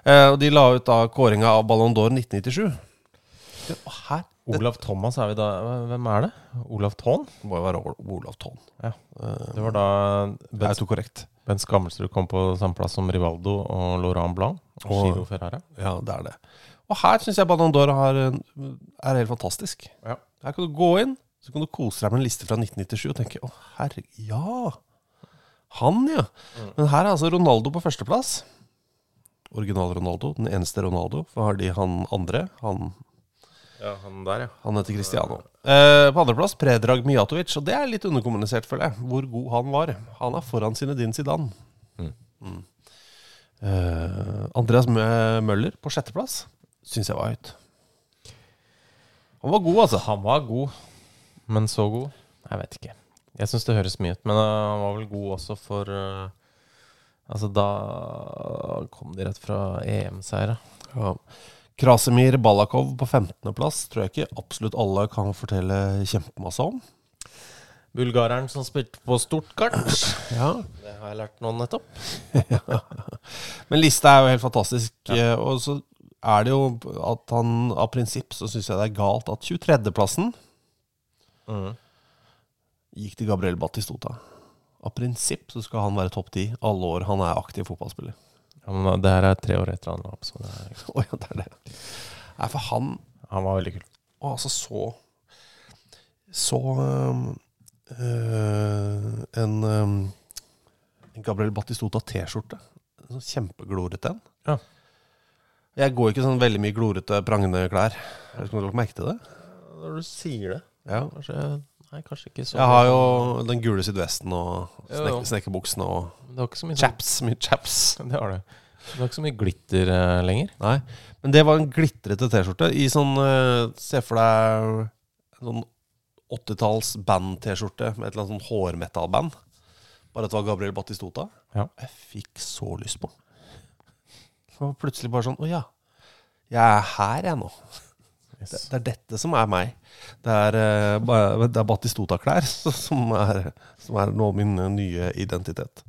Uh, og de la ut da kåringa av Ballon d'Or 1997. Her
Olav Thomas er vi da Hvem er det? Olav Thon?
Det må jo være Olav Thon.
Ja.
Eh,
Det var da Ben,
Autokorrekt.
Bent Skammelsrud kom på samme plass som Rivaldo og Laurent Blanc. Og
Og-
Giro Ferrara.
Ja, det er det. Og her syns jeg Ballon d'Or er helt fantastisk.
Ja.
Her kan du gå inn, så kan du kose deg med en liste fra 1997 og tenke å herre, ja! Han, ja. Men her er altså Ronaldo på førsteplass. Original Ronaldo, den eneste Ronaldo. For har de han andre, han,
Ja, han der, ja.
han heter Cristiano. Eh, på andreplass Predrag Mijatovic, og det er litt underkommunisert, føler jeg, hvor god han var. Han er foran sine din Zidane.
Mm.
Mm. Eh, Andreas Mø- Møller på sjetteplass syns jeg var høyt. Han var god, altså.
Han var god, men så god? Jeg vet ikke. Jeg syns det høres mye ut, men øh, han var vel god også for uh, Altså, da kom de rett fra EM-seiere.
Ja. Krasimir Balakov på 15.-plass tror jeg ikke absolutt alle kan fortelle kjempemasse om.
Bulgareren som spilte på Stortkart.
Ja.
Det har jeg lært nå nettopp.
Men lista er jo helt fantastisk. Ja. Og så er det jo at han av prinsipp så syns jeg det er galt at 23.-plassen
Mm.
gikk til Gabriel Batistota. Av prinsipp så skal han være topp ti alle år han er aktiv fotballspiller.
Ja, men det her er tre år etter han la opp, så det er,
oh, ja, det er det. Nei, for han
han var veldig kul.
Og altså så Så um, øh, en, um, en Gabriel Batistota T-skjorte. Sånn kjempeglorete en.
Ja.
Jeg går ikke sånn veldig mye glorete, prangende klær. Jeg vet ikke om du har lagt merke til det?
Når du sier det
Ja.
Kanskje Nei, kanskje ikke så
Jeg har jo den gule sydvesten og snek og
Det var ikke så mye sånn-
chaps. Mye chaps.
Det har det. Det var ikke så mye glitter uh, lenger.
Nei, men det var en glitrete T-skjorte i sånn uh, Se for deg sånn 80-talls band-T-skjorte med et eller annet sånn hårmetallband. Bare at det var Gabriel Batistota.
Ja.
Jeg fikk så lyst på den. Så var plutselig bare sånn Å ja. Jeg er her, jeg nå. Det, det er dette som er meg. Det er, uh, er Batistota-klær som, som er nå min nye identitet.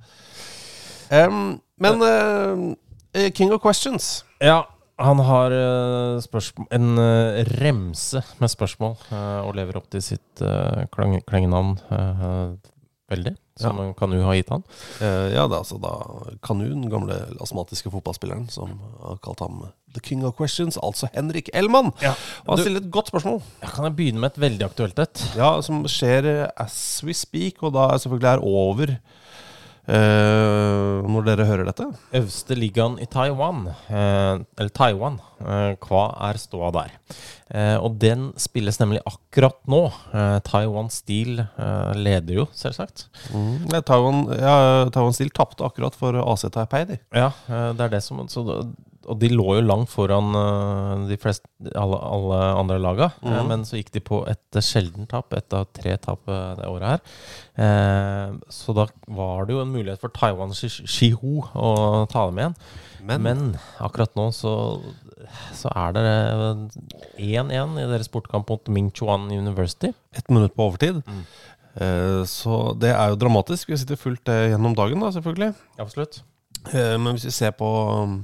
Em, men uh, King of Questions
Ja, han har eh, en eh, remse med spørsmål og lever opp til sitt klengenavn veldig, som
Ja.
Kanu har gitt han.
Ja, det er altså da Kanu, den gamle astmatiske fotballspilleren, som har kalt ham The King of Questions, altså Henrik Elman.
Ja.
Og han stiller et godt spørsmål.
Ja, kan jeg begynne med et veldig aktuelt et?
Ja, som skjer as we speak, og da er selvfølgelig er over eh, når dere hører dette.
Øverste ligaen i Taiwan, uh, eller Taiwan, uh, hva er ståa der? Og den spilles nemlig akkurat nå. Taiwan Steel leder jo, selvsagt.
Ja, Taiwan, ja, Taiwan Steel tapte akkurat for AC Taipei, de.
Ja, det er det som så, Og de lå jo langt foran eh, de fleste, alle, alle andre laga.
Mhm.
Men så gikk de på et sjelden tap, ett av tre tap eh, det året her. Eh, så da var det jo en mulighet for Taiwan Shi- Shihu å ta dem igjen.
Men,
akkurat nå så, så er det 1-1 i deres bortkamp mot Mingchuan University.
ett minutt på overtid.
Mm.
Eh, så det er jo dramatisk. Vi sitter fullt det gjennom dagen, da, selvfølgelig.
Absolutt.
Eh, men hvis vi ser på um,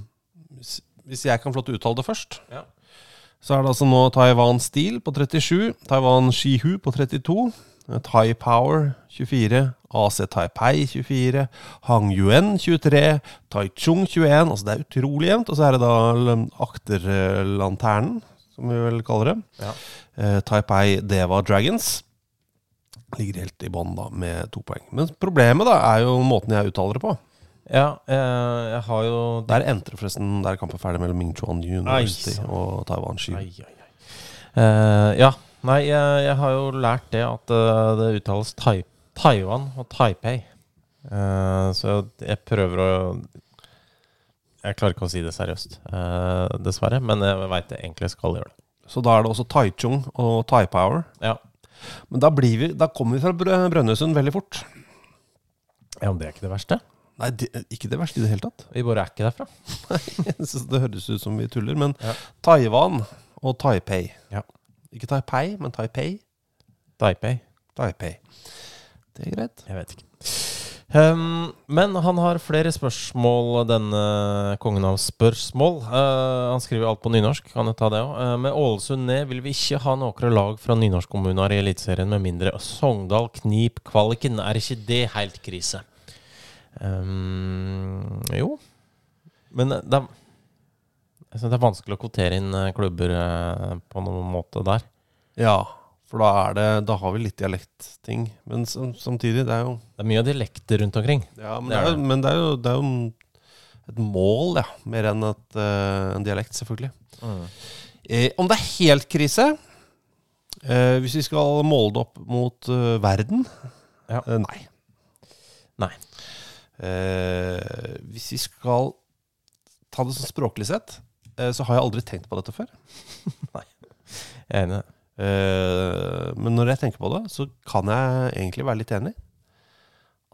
hvis- jeg kan å uttale det først,
Ja.
så er det altså nå Taiwan Steel på 37, Taiwan Shihu på 32, eh, Thai Power 24, AC Taipei 24, Hang Yuan 23, Taichung 21. Altså det er utrolig jevnt. Og så er det da akterlanternen, som vi vel kaller det.
Ja.
Eh, Taipei Deva Dragons. Ligger helt i bånn med to poeng. Men problemet da er jo måten jeg uttaler det på.
Ja, eh, jeg har jo
Der endte det forresten Der er kampen ferdig mellom Ming Chuan University
Nei
og Taiwan Shihu.
Uh. Eh, ja. Nei, jeg, jeg har jo lært det at uh, det uttales tai, Taiwan og Taipei. Uh, så jeg, jeg prøver å Jeg klarer ikke å si det seriøst, dessverre. Men jeg veit jeg egentlig skal gjøre det.
Så da er det også Taichung og Taipower.
Ja.
Men da, blir vi, da kommer vi fra Brø- Brønnøysund veldig fort.
ja, men det er ikke det verste.
Nei, det, ikke det verste i det hele tatt.
Vi bare er ikke derfra.
Det høres ut som vi tuller. Men
Ja.
Taiwan og Taipei.
Ja.
Ikke Taipei, men Taipei.
Taipei.
Taipei. Det er greit.
Jeg vet ikke. Um, men han har flere spørsmål, denne kongen av spørsmål. Uh, han skriver alt på nynorsk, kan jeg ta det òg. med Ålesund ned vil vi ikke ha noen lag fra nynorskkommuner i Eliteserien med mindre Sogndal knip kvaliken. Er ikke det helt krise? Um, jo. Men det er, jeg synes det er vanskelig å kvotere inn eh, klubber eh, på noen måte der.
Ja, for da, er det, da har vi litt dialektting. Men som, samtidig, det er jo
Det er mye dialekter rundt omkring.
Ja, men
Det
det
er
er, jo- men det er jo, det er jo et mål, ja. Mer enn et, uh, en dialekt, selvfølgelig. Eh, om det er helt krise eh, Hvis vi skal måle det opp mot uh, verden
Ja.
eh, Nei.
Nei.
Eh, hvis vi skal ta det sånn språklig sett, eh, så har jeg aldri tenkt på dette før.
Jeg er enig.
Eh, men når jeg tenker på det, så kan jeg egentlig være litt enig.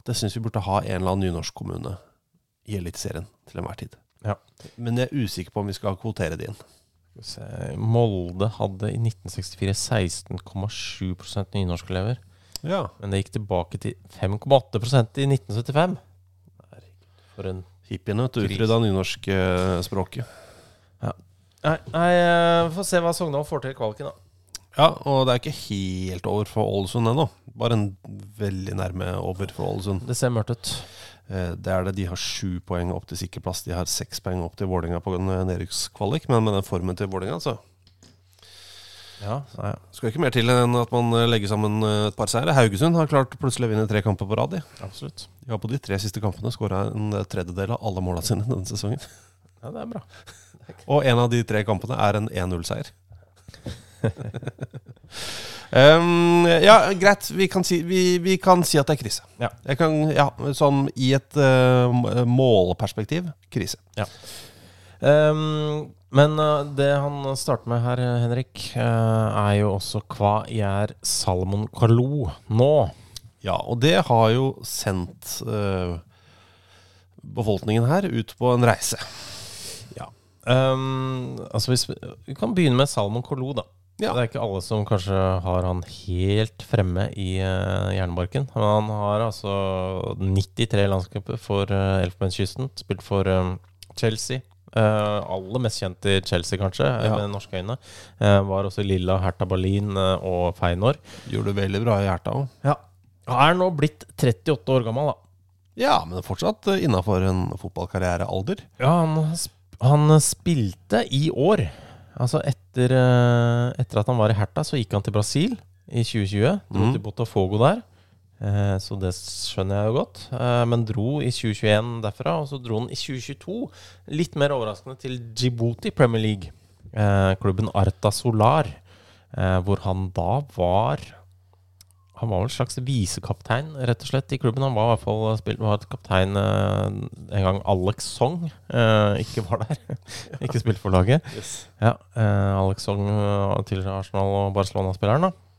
At jeg syns vi burde ha en eller annen nynorsk kommune i Eliteserien til enhver tid.
Ja.
Men jeg er usikker på om vi skal kvotere det inn.
Se, Molde hadde i 1964 16,7% nynorskelever.
Ja.
Men det gikk tilbake til 5,8% i 1975. For en Gris.
utrydda nynorskspråket.
Nei, nei eh, vi får se hva Sogndal får til i kvaliken, da.
Ja, og det er ikke helt over for Ålesund ennå. Bare en veldig nærme over for Ålesund.
Det ser mørkt ut.
Eh, Det er det. De har sju poeng opp til sikker plass. De har seks poeng opp til Vålerenga på nedrykkskvalik. Men med den formen til Vålerenga, så
Ja, ja.
skal ikke mer til enn at man eh, legger sammen eh, et par seire. Haugesund har klart plutselig å vinne tre kamper på rad.
Absolutt.
De har på de tre siste kampene skåra en tredjedel av alle måla sine denne sesongen.
Ja, det er bra.
Og en av de tre kampene er en 1-0-seier. Um, ja, greit. Vi kan, si, vi, vi kan si at det er krise.
Ja.
Jeg kan, ja, sånn i et uh, målperspektiv krise.
Ja. Um, men uh, det han starter med her, Henrik, uh, er jo også hva gjør Salomon Kalou nå?
Ja, og det har jo sendt uh, befolkningen her ut på en reise.
Ja. Um, altså hvis vi, vi kan begynne med Salomon Kalou, da.
Ja.
Det er ikke alle som kanskje har han helt fremme i uh, jernbarken. Men han har altså 93 landskamper for uh, Elfenbenskysten. Spilt for um, Chelsea. Uh, aller mest kjent i Chelsea, kanskje,
Ja.
med norske øyne. Uh, var også Lilla, Hertha Berlin uh, og Feinor.
Gjorde det veldig bra i Hertha òg.
Ja. Er nå blitt 38 år gammel, da.
Ja, men fortsatt innafor en fotballkarrierealder.
Ja, han, han spilte i år. Altså etter, eh, etter at han var i Hertha, så gikk han til Brasil i 2020. Dro
mm.
til Botafogo der. Eh, så det skjønner jeg jo godt. Eh, men dro i 2021 derfra, og så dro han i 2022, litt mer overraskende, til Djibouti Premier League. Eh, klubben Arta Solar, hvor han da var han var vel en slags visekaptein rett og slett i klubben. Han var i hvert fall spilt, var kaptein en gang Alex Song ikke var der. ikke spilte for laget. Ja, eh, Alex Song, tidligere Arsenal- og Barcelona-spilleren, da.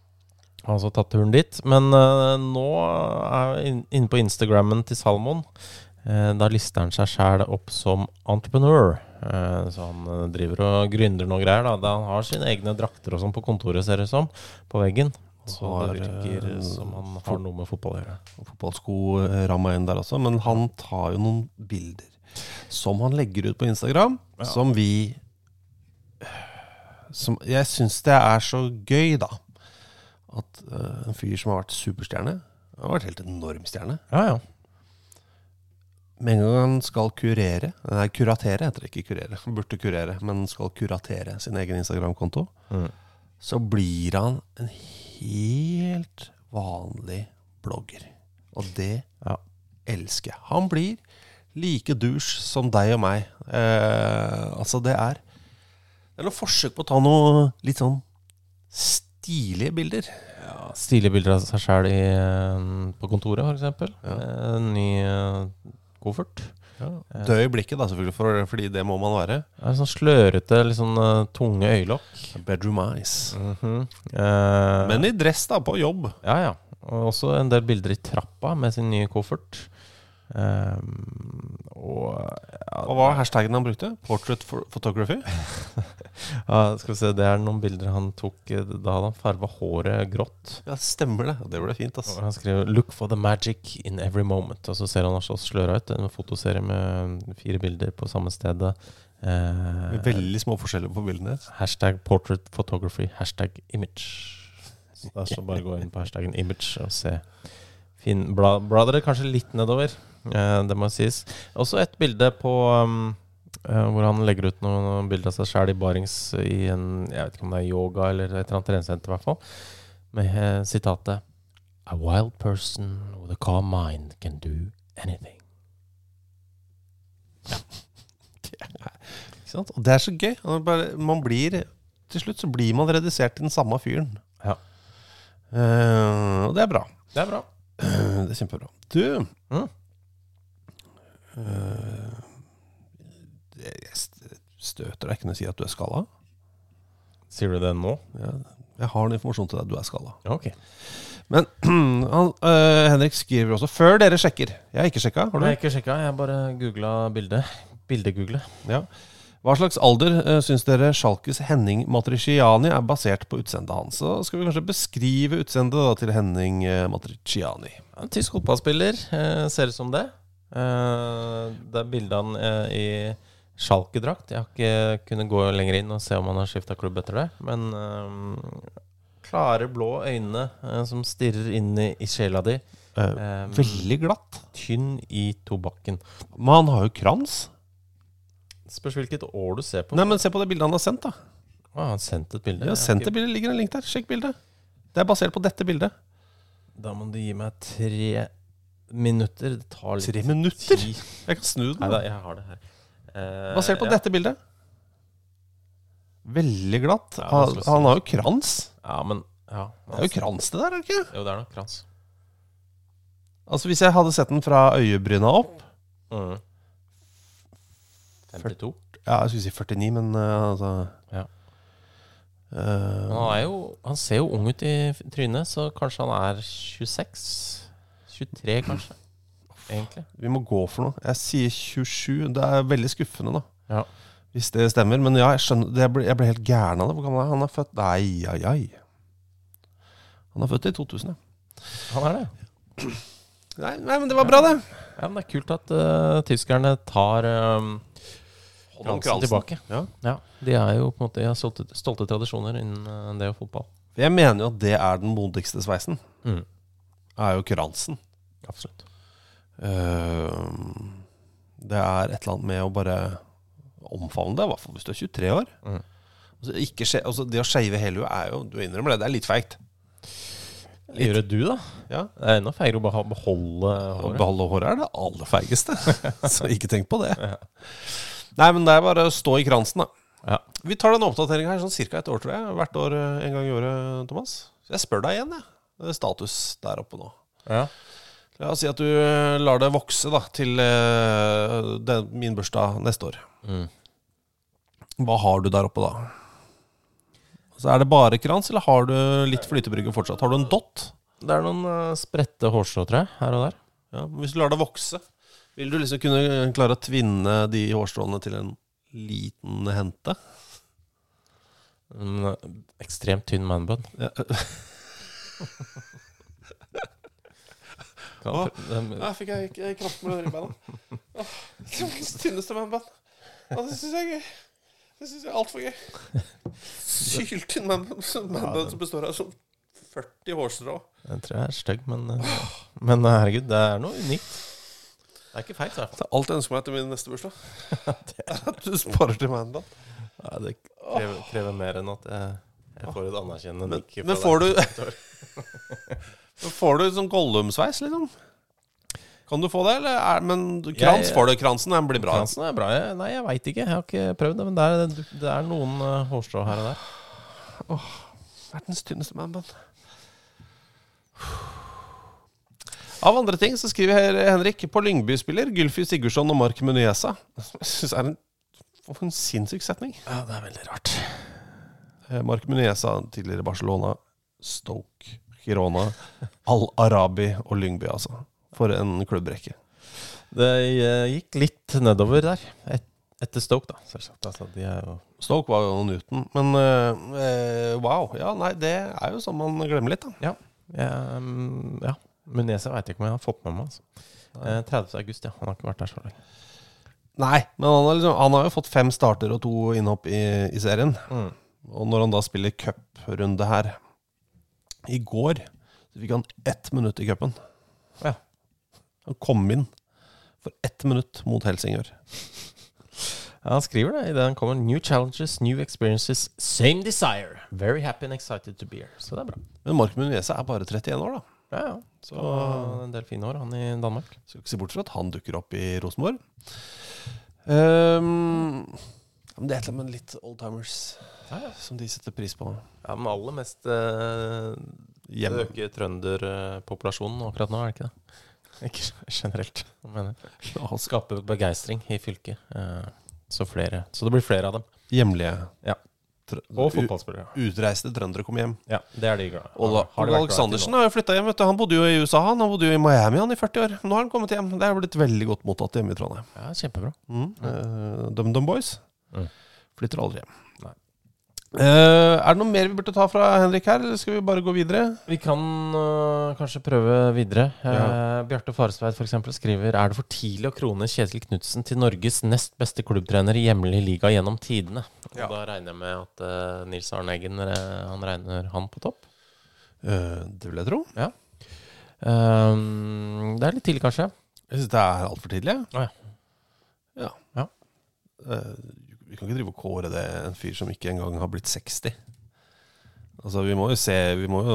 Har altså tatt turen dit. Men uh, nå er jeg inne på Instagrammen til Salmon. Uh, da lister han seg sjæl opp som entrepreneur. Uh, så han driver og gründer noe greier. da Da Han har sine egne drakter og sånn på kontoret, ser det som, på veggen. Så
Har,
det virker som han har noe med fotball å gjøre.
Fotballsko ramma inn der også. Men han tar jo noen bilder som han legger ut på Instagram,
Ja.
som vi som Jeg syns det er så gøy, da. At uh, en fyr som har vært superstjerne Han har vært helt enorm stjerne.
Ja, ja.
Med en gang han skal kurere Nei, kuratere heter det ikke kurere. Han burde kurere, men skal kuratere sin egen Instagram-konto.
Mm.
Så blir han en helt vanlig blogger. Og det
Ja.
elsker jeg. Han blir like douche som deg og meg. Eh, altså, det er Det er noe forsøk på å ta noe litt sånn stilige bilder.
Stilige bilder av seg sjæl på kontoret, f.eks.
Ja.
En ny eh, koffert.
Dø i blikket, da, selvfølgelig, for, fordi det må man være.
Er sånn slørete, litt sånn uh, tunge øyelokk.
Bedroom eyes.
Mm -hmm.
uh, Men i dress, da, på jobb.
Ja, ja. Og også en del bilder i trappa med sin nye koffert. Ehm, og ja,
Og hva var hashtaggen han brukte? Portrait photography?
ja, skal vi se, Det er noen bilder han tok eh, Da hadde han farva håret grått.
Ja, stemmer det. Det ble fint, ass.
Og han skrev 'Look for the magic in every moment'. Og så ser han også sløra ut. En fotoserie med fire bilder på samme stedet. Eh,
Veldig små forskjeller på bildene.
Hashtag portrait photography, hashtag image. Så det er så bare gå inn på hashtaggen image og se. Finn, bla, bla dere kanskje litt nedover, det må sies. Også et bilde på um, eh, hvor han legger ut noen bilder av seg sjæl i barings i en Jeg vet ikke om det er yoga eller et eller annet treningssenter, i hvert fall. Med eh, sitatet A wild person with a calm mind can do anything.
Ikke sant? Og det er så gøy. Man blir, til slutt så blir man redusert til den samme fyren.
Ja.
Uh, og det er bra.
Det er bra.
Det er kjempebra. Du
Mm.
Eh, Jeg støter deg ikke når jeg sier at du er skalla.
Sier du det nå?
Ja, jeg har en informasjon til deg. Du er skalla.
Okay.
Men han, eh, Henrik skriver også Før dere sjekker Jeg har ikke sjekka. Har du?
Jeg har ikke sjekka, jeg bare googla bildet. Bildegoogle.
Ja. Hva slags alder uh, syns dere Sjalkes Henning Matriciani er basert på utseendet hans? Så skal vi kanskje beskrive utseendet til Henning uh, Matriciani.
En tysk fotballspiller, uh, ser ut som det. Eh, det er bilde av han eh, i Schalke-drakt. Jeg har ikke kunnet gå lenger inn og se om han har skifta klubb etter det. Men eh, klare, blå øyne som stirrer inn i, i sjela di.
Eh, veldig glatt.
Tynn i tobakken.
Men han har jo krans.
Spørs hvilket år du ser på.
Nei, men Se på det bildet han har sendt. da
Ah, han sendt et bilde.
Ja, sendt det bilde. ligger en link der. Sjekk bildet. Det er basert på dette bildet.
Da må du gi meg tre minutter. Det tar litt
Tre minutter?
tid.
Jeg kan snu den.
Nei da,
da.
jeg har det her. Eh,
Basert på
ja.
dette bildet. Veldig glatt.
Ja,
Han, han har jo krans.
Ja, men ja,
Det er jo krans, det der, er det ikke?
Jo, det er nok krans.
Altså Hvis jeg hadde sett den fra øyebryna opp
Mm. 52.
Ja, jeg skulle si 49, men uh, altså
Ja. uh, han er jo Han ser jo ung ut i trynet, så kanskje han er 26? 23, kanskje? Egentlig.
Vi må gå for noe. Jeg sier 27. Det er veldig skuffende, da.
Ja.
Hvis det stemmer. Men ja, jeg skjønner jeg, ble, jeg ble helt gæren av det. Hvor gammel er han? Han er født Nei, ai, ai. Han er født i 2000, ja.
Han er det.
Nei, nei, men det var bra, det.
Ja, men det er kult at uh, tyskerne tar um, kransen
kransen.
tilbake.
Ja.
De er jo på en måte stolte, stolte tradisjoner innen eh, det og fotball.
Jeg mener jo at det er den modigste sveisen.
Mm.
Er jo kransen.
Absolutt.
Uh, det er et eller annet med å bare omfavne det, i hvert fall hvis du er 23 år.
Mm.
Altså, altså, det å shave hele huet er jo Du innrømmer det, det er litt feigt.
Gjør det du, da?
Ja.
Det er enda feigere å beholde beholde
Å
håret.
beholde håret er det aller feigeste. Så ikke tenk på det. Nei, men det er bare å stå i kransen, da.
Ja.
Vi tar den oppdateringa her sånn ca. et år, tror jeg. Hvert år eh, en gang i året, Thomas. Så jeg spør deg igjen, jeg. Det er Status der oppe nå.
Ja.
Oss si at du eh, lar det vokse da til eh, den, min bursdag neste år.
Mm.
Hva har du der oppe da? Altså, er det bare krans, eller har du litt flytebrygge fortsatt? Har du en dott?
Det er noen eh, spredte hårstrå, tror jeg, her og der.
Ja, Hvis du lar det vokse, vil du liksom kunne klare å tvinne de hårstråene til en liten hente?
En ekstremt tynn manbun.
Ja.
Kan
Å,
pr- dem-
fikk jeg ikke kraft med. Åh, Verdens tynneste. Ja, det syns jeg er gøy. Det syns jeg er altfor gøy. Syltynn manbun som består av sånn 40 hårstrå.
Den tror jeg er stygg, men, eh, men eh, herregud, det er noe unikt. Det er ikke feil, i hvert fall.
Det er alt jeg ønsker meg til min neste bursdag. er at du sparer til manbun.
Ja, det krever, krever mer enn at jeg, jeg får et anerkjennende nikk.
Men
men
får du Men Får du sånn Gollum-sveis, liksom? Kan du få det, eller? Er, men krans
Jeg-
får du. Kransen den blir bra.
Kransen er bra. Jeg, nei, jeg veit ikke. Jeg har ikke prøvd det. Men det er, det er noen uh, hårstrå her og der.
Åh, Verdens tynneste manbånd. Av andre ting så skriver her Henrik på Lyngby-spiller Gylfi Sigurdsson og Mark Muniesa. Jeg syns er en, for en sinnssyk setning.
Ja, det er veldig rart.
Eh, Mark Muniesa, tidligere Barcelona, Stoke, Girona, Al-Arabi og Lyngby, altså. For en klubbrekke.
Det eh, gikk litt nedover der. Et, etter Stoke, da. Selvsagt. Altså, jo
Stoke var jo Newton, men eh, wow. Ja, nei, det er jo sånn man glemmer litt, da.
Ja. Mm, ja. Munese veit ikke om jeg har fått med meg. Altså. Eh, 30. august, ja. Han har ikke vært der så lenge.
Nei, men han har, liksom, han har jo fått fem starter og to innhopp i, i serien.
Mm.
Og når han da spiller cuprunde her i går, så fikk han ett minutt i cupen.
Ja.
Han kom inn for ett minutt mot Helsingør.
Ja, han skriver det i det han kommer. New challenges, new experiences, same desire. Very happy and excited to be here. Så det er bra.
Men Mark Muniesa er bare 31 år, da.
Ja, ja.
Så
Og en del fine år, han i Danmark.
skal ikke se bort fra at han dukker opp i Rosenborg. Um, det er et eller annet med litt oldtimers. Som de setter pris på.
Ja, men aller mest eh. Øker trønderpopulasjonen akkurat nå, er det ikke det? Ikke generelt, men.
Ja,
Skape begeistring i fylket. eh, så flere. Så det blir flere av dem.
Hjemlige
Ja. Og fotballspillere.
Utreiste trøndere kom hjem.
Ja, det er de glad.
Ola,
Har de
Ola
vært glad i
Aleksandersen
til nå?
har jo flytta hjem. vet du Han bodde jo i USA, han. Han bodde jo i Miami han i 40 år. Nå har han kommet hjem. Det er blitt veldig godt mottatt hjemme i Trondheim.
Ja, kjempebra.
Mm. Uh, DumDum Boys
Mm.
flytter aldri hjem. Eh, er det noe mer vi burde ta fra Henrik her, eller skal vi bare gå videre?
Vi kan uh, kanskje prøve videre.
Ja.
Uh, Bjarte Faresveit for eksempel skriver Er det for tidlig å krone Kjetil Knutsen til Norges nest beste klubbtrener i hjemlig liga gjennom tidene. Og
Ja.
Da regner jeg med at eh, Nils Arne Eggen eh, Han regner han på topp.
Eh, det vil jeg tro.
Um, det er litt tidlig, kanskje.
Jeg syns det er altfor tidlig.
Å, ja.
Ja. Eh, vi kan ikke drive og kåre det en fyr som ikke engang har blitt 60. Altså, vi må jo se Vi må jo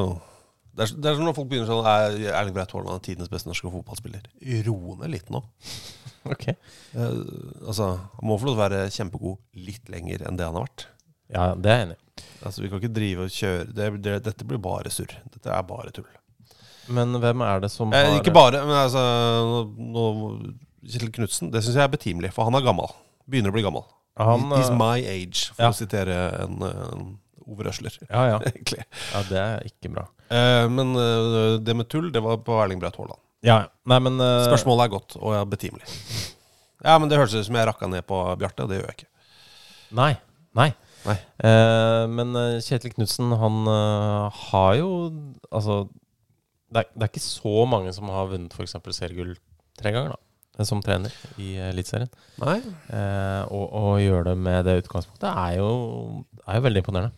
Det er, det er som når folk begynner sånn Er Erling Breit Haaland er tidenes beste norske fotballspiller. Ro ned litt nå.
Ok.
Eh, altså, han må få lov til å være kjempegod litt lenger enn det han har vært.
Ja, det er jeg enig i.
Altså, Vi kan ikke drive og kjøre det, det, Dette blir bare surr. Dette er bare tull.
Men hvem er det som
Eh, ikke bare, men altså nå, nå- Kjetil Knutsen, det syns jeg er betimelig, for han er gammel. Begynner å bli gammel.
Han,
He- He's
eh,
my age, for
ja.
å sitere en, en overrøsler.
Ja, ja. Ja, det er ikke bra.
Eh, men eh, det med tull, det var på Erling Braut Haaland.
Ja, ja. Nei, men eh,
Spørsmålet er godt, og ja, betimelig. Ja, men det hørtes ut som jeg rakka ned på Bjarte, og det gjør jeg ikke.
Nei. Nei.
Nei.
Eh, men Kjetil Knutsen, han uh, har jo Altså, det er, det er ikke så mange som har vunnet f.eks. seriegull tre ganger, da. Eh, Som trener i Eliteserien. Eh, og, og gjøre det med det utgangspunktet er jo, er jo veldig imponerende.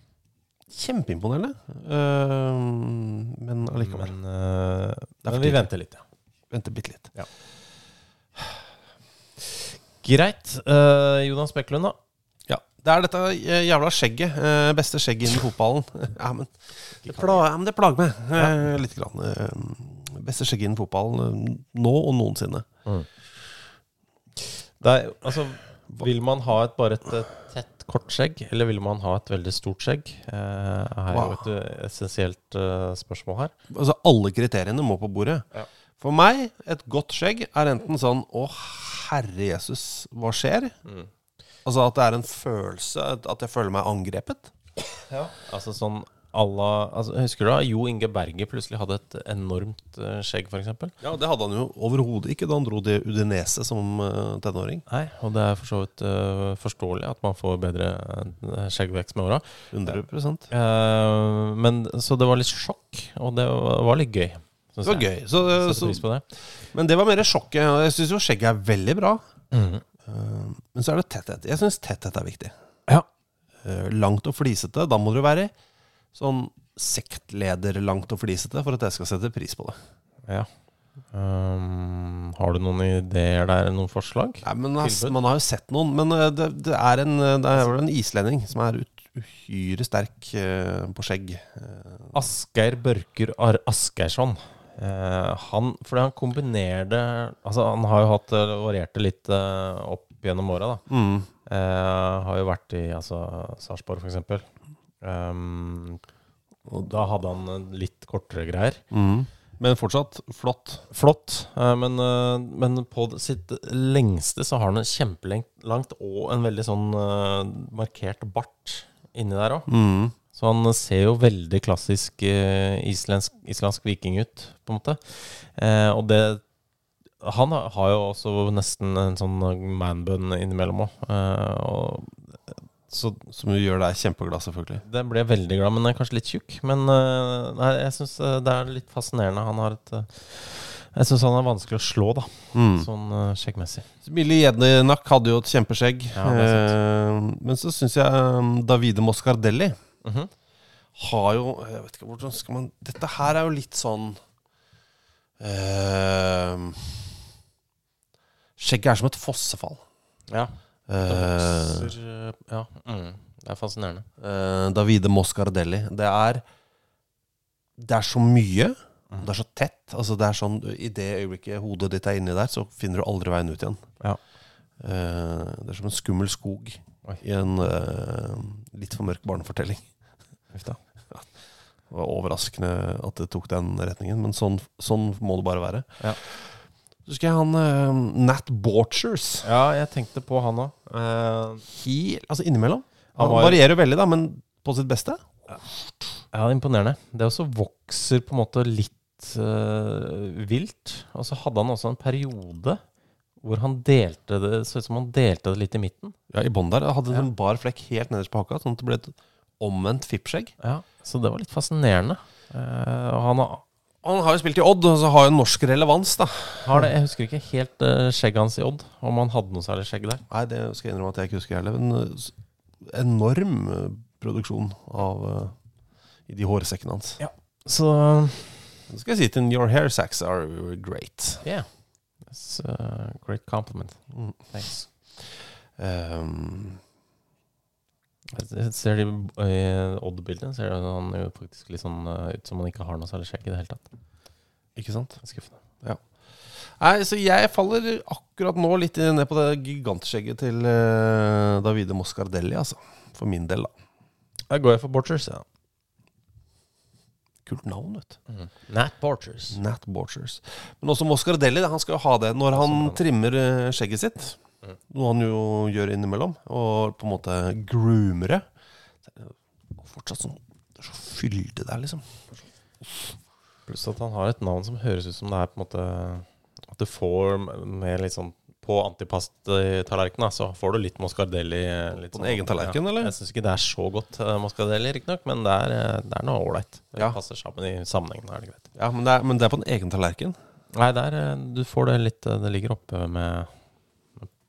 Kjempeimponerende. Uh, men allikevel.
Men, uh,
Det er
men vi venter litt, ja.
Venter bitte litt.
Ja. Greit. Uh, Jonas Bekkelund, da.
Ja. Det er dette jævla skjegget. beste skjegget innen fotballen. ja, men det, pla ja, men det plager meg ja. litt. Grann. Beste skjegget innen fotballen nå og noensinne.
Det er, altså, vil man ha et, bare et tett, kort skjegg, eller vil man ha et veldig stort skjegg? Eh, er jo et eh, essensielt eh, spørsmål her.
Altså Alle kriteriene må på bordet.
Ja.
For meg, et godt skjegg er enten sånn Å, herre Jesus, hva skjer?
Mm.
Altså at det er en følelse, at jeg føler meg angrepet. Ja.
Altså sånn la altså, Husker du da Jo Inge Berge plutselig hadde et enormt uh, skjegg, f.eks.?
Ja, Det hadde han jo overhodet ikke da han dro til Udinese som uh, tenåring.
Nei, og det er for så vidt uh, forståelig at man får bedre uh, skjeggvekst med åra.
100
Eh, men Så det var litt sjokk, og det var, litt gøy.
Det var
jeg.
gøy. Så, så,
det.
men det var mer sjokket. Jeg syns jo skjegget er veldig bra. Eh, Men så er det tetthet. Jeg syns tetthet er viktig.
Ja.
Langt og flisete. Da må du være sånn sektleder-langt og flisete for at jeg skal sette pris på det.
Ja. Um, har du noen ideer der, noen forslag?
Nei, men
altså,
Man har jo sett noen. Men eh, det, det er en, eh, det er en islending som er ut, uhyre sterk uh, på skjegg. Uh,
Asgeir Børker Ar Asgeirsson. Uh, han, fordi han kombinerer det Altså, han har jo hatt variert det litt opp gjennom åra.
Mm.
Har jo vært i altså, Sarpsborg, eksempel. Um, og da hadde han litt kortere greier.
mm. Men fortsatt flott.
Flott, eh, men, eh, men på sitt lengste så har han en kjempelengt langt og en veldig sånn eh, markert bart inni der òg.
Mm.
Så han ser jo veldig klassisk islensk, islandsk, islandsk viking ut, på en måte. Eh, og det Han har- jo også nesten en sånn manbun innimellom òg. Eh, og så
Som gjør deg kjempeglad, selvfølgelig.
den ble jeg veldig glad, men den er kanskje litt tjukk. Men eh, nei, jeg syns det er litt fascinerende. Han har et eh, Jeg syns han er vanskelig å slå, da.
Mm.
Sånn uh, skjeggmessig.
Billy Jednak hadde jo et kjempeskjegg.
Ja, det
eh, men så syns jeg um, Davide Moscardelli
Mhm.
har jo Jeg vet ikke hvordan skal man Dette her er jo litt sånn eh, Skjegget er som et fossefall.
Ja. Vokser eh, Ja. Mm, det er fascinerende.
eh, Davide Moscardelli. Det er Det er så mye.
Mm.
Det er så tett. Altså det er sånn I det øyeblikket hodet ditt er inni der, så finner du aldri veien ut igjen.
Ja.
Eh, det er som en skummel skog
Oi.
i en litt for mørk barnefortelling.
Uff.
Det var overraskende at det tok den retningen, men sånn, sånn må det bare være.
Ja.
Skal jeg han eh, Nat Borchers.
Ja, jeg tenkte på han òg.
Helt, altså innimellom.
Han
Han
var-
varierer veldig, da, men på sitt beste.
Ja, det er imponerende. Det også vokser på en måte litt eh, vilt. Og så hadde han også en periode hvor han delte det Så ut som han delte det litt i midten.
Ja, I bånn der. Han hadde en bar flekk helt nederst på haka, sånn at det ble et omvendt fippskjegg.
Ja, Så det var litt fascinerende. Eh, og han har,
Han har jo spilt i Odd, og så har jo norsk relevans, da.
har det Jeg husker ikke helt uh, skjegget hans i Odd, om han hadde noe særlig skjegg der.
Nei, det skal jeg innrømme at jeg ikke husker heller. Men eh, enorm eh, produksjon av uh, i de hårsekkene hans.
Så
Så skal jeg si til Your hair sacks are great.
yeah. That's a great compliment.
Mm.
Thanks.
Um,
Jeg ser de I Odd-bildet ser han jo faktisk litt sånn eh, ut som han ikke har noe særlig skjegg i det hele tatt.
ikke sant?
Skuffende. Ja.
Nei, så jeg faller akkurat nå litt ned på det gigantskjegget til eh, Davide Moscardelli, altså. For min del, da.
Da går jeg for Borchers, ja.
Kult navn, vet du.
Mm. Nat Borchers.
Nat Borchers. Men også Moscardelli, han skal jo ha det når han trimmer eh, skjegget sitt. Noe han jo gjør innimellom. Og på en måte groomer det. Så er Fortsatt sånn Det er så fylde der, liksom.
Pluss at han har et navn som høres ut som det er på en måte At du får med litt sånn På antipasttallerkenen så får du litt Moscardelli. Litt
På en egen tallerken, eller?
Jeg syns ikke det er så godt uh, Moscardelli, riktignok, men det er, eh, det er noe ålreit. Det
Ja.
passer sammen i sammenhengen. Er det greit.
Ja, men det er, men det er på en egen tallerken.
Nei, det er, eh, du får det litt Det ligger oppe med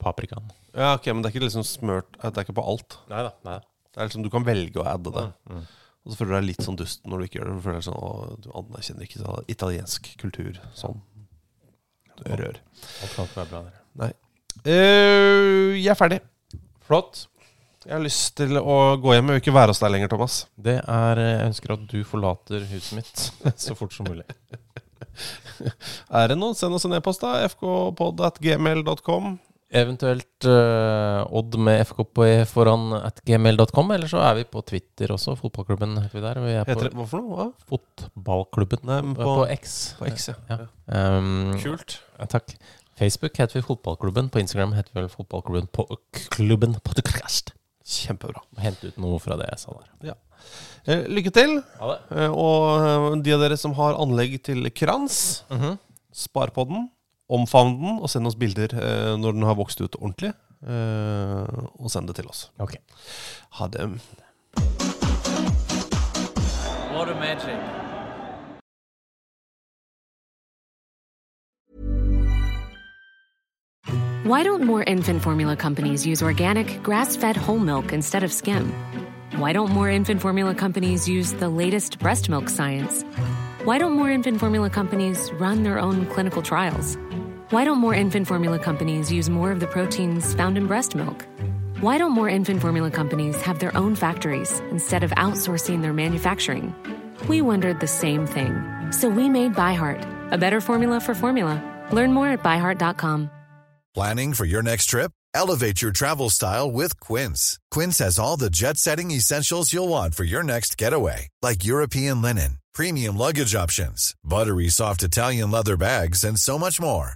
paprikaen.
Ja, ok, Men det er ikke liksom smørt Det er ikke på alt.
Nei da. Nei.
Det er liksom, Du kan velge å adde det.
Mm.
Og så føler du deg litt sånn dust når du ikke gjør det. Du føler deg sånn, å, du anerkjenner ikke sånn, italiensk kultur sånn. Du rør.
Alt kan ikke være bra der.
Nei. Uh, jeg er ferdig. Flott. Jeg har lyst til å gå hjem. Jeg vil ikke være hos deg lenger, Thomas.
Det er eh, Jeg ønsker at du forlater huset mitt så fort som mulig.
Er det noe? Send oss en e-post, da. fkpod.gmail.com.
Eventuelt uh, Odd med FKP foran at gmail.com, eller så er vi på Twitter også. Fotballklubben heter vi der. Vi er
Heter
på
det, hva for noe? Hva?
Fotballklubben
Nei,
på,
på-
X.
på X, ja.
Um,
Kult.
ja, takk. Facebook heter vi Fotballklubben. På Instagram heter vi vel Fotballklubben på Klubben Podcast.
Kjempebra.
Hente ut noe fra det jeg sa der.
Ja. Eh, lykke til.
Det.
Eh, og eh, de av dere som har anlegg til krans,
Mhm.
spar på den, omfavn den, og send oss bilder eh, når den har vokst ut ordentlig. Eh, og send det til oss.
Ok.
Ha det.
What a magic.
Why don't more infant formula companies use organic, grass fed whole milk instead of skim? Why don't more infant formula companies use the latest breast milk science? Why don't more infant formula companies run their own clinical trials? Why don't more infant formula companies use more of the proteins found in breast milk? Why don't more infant formula companies have their own factories instead of outsourcing their manufacturing? We wondered the same thing. So we made ByHeart, a better formula for formula. Learn more at byheart.com.
Planning for your next trip? Elevate your travel style with Quince. Quince has all the jet setting essentials you'll want for your next getaway, like European linen, premium luggage options, buttery soft Italian leather bags, and so much more.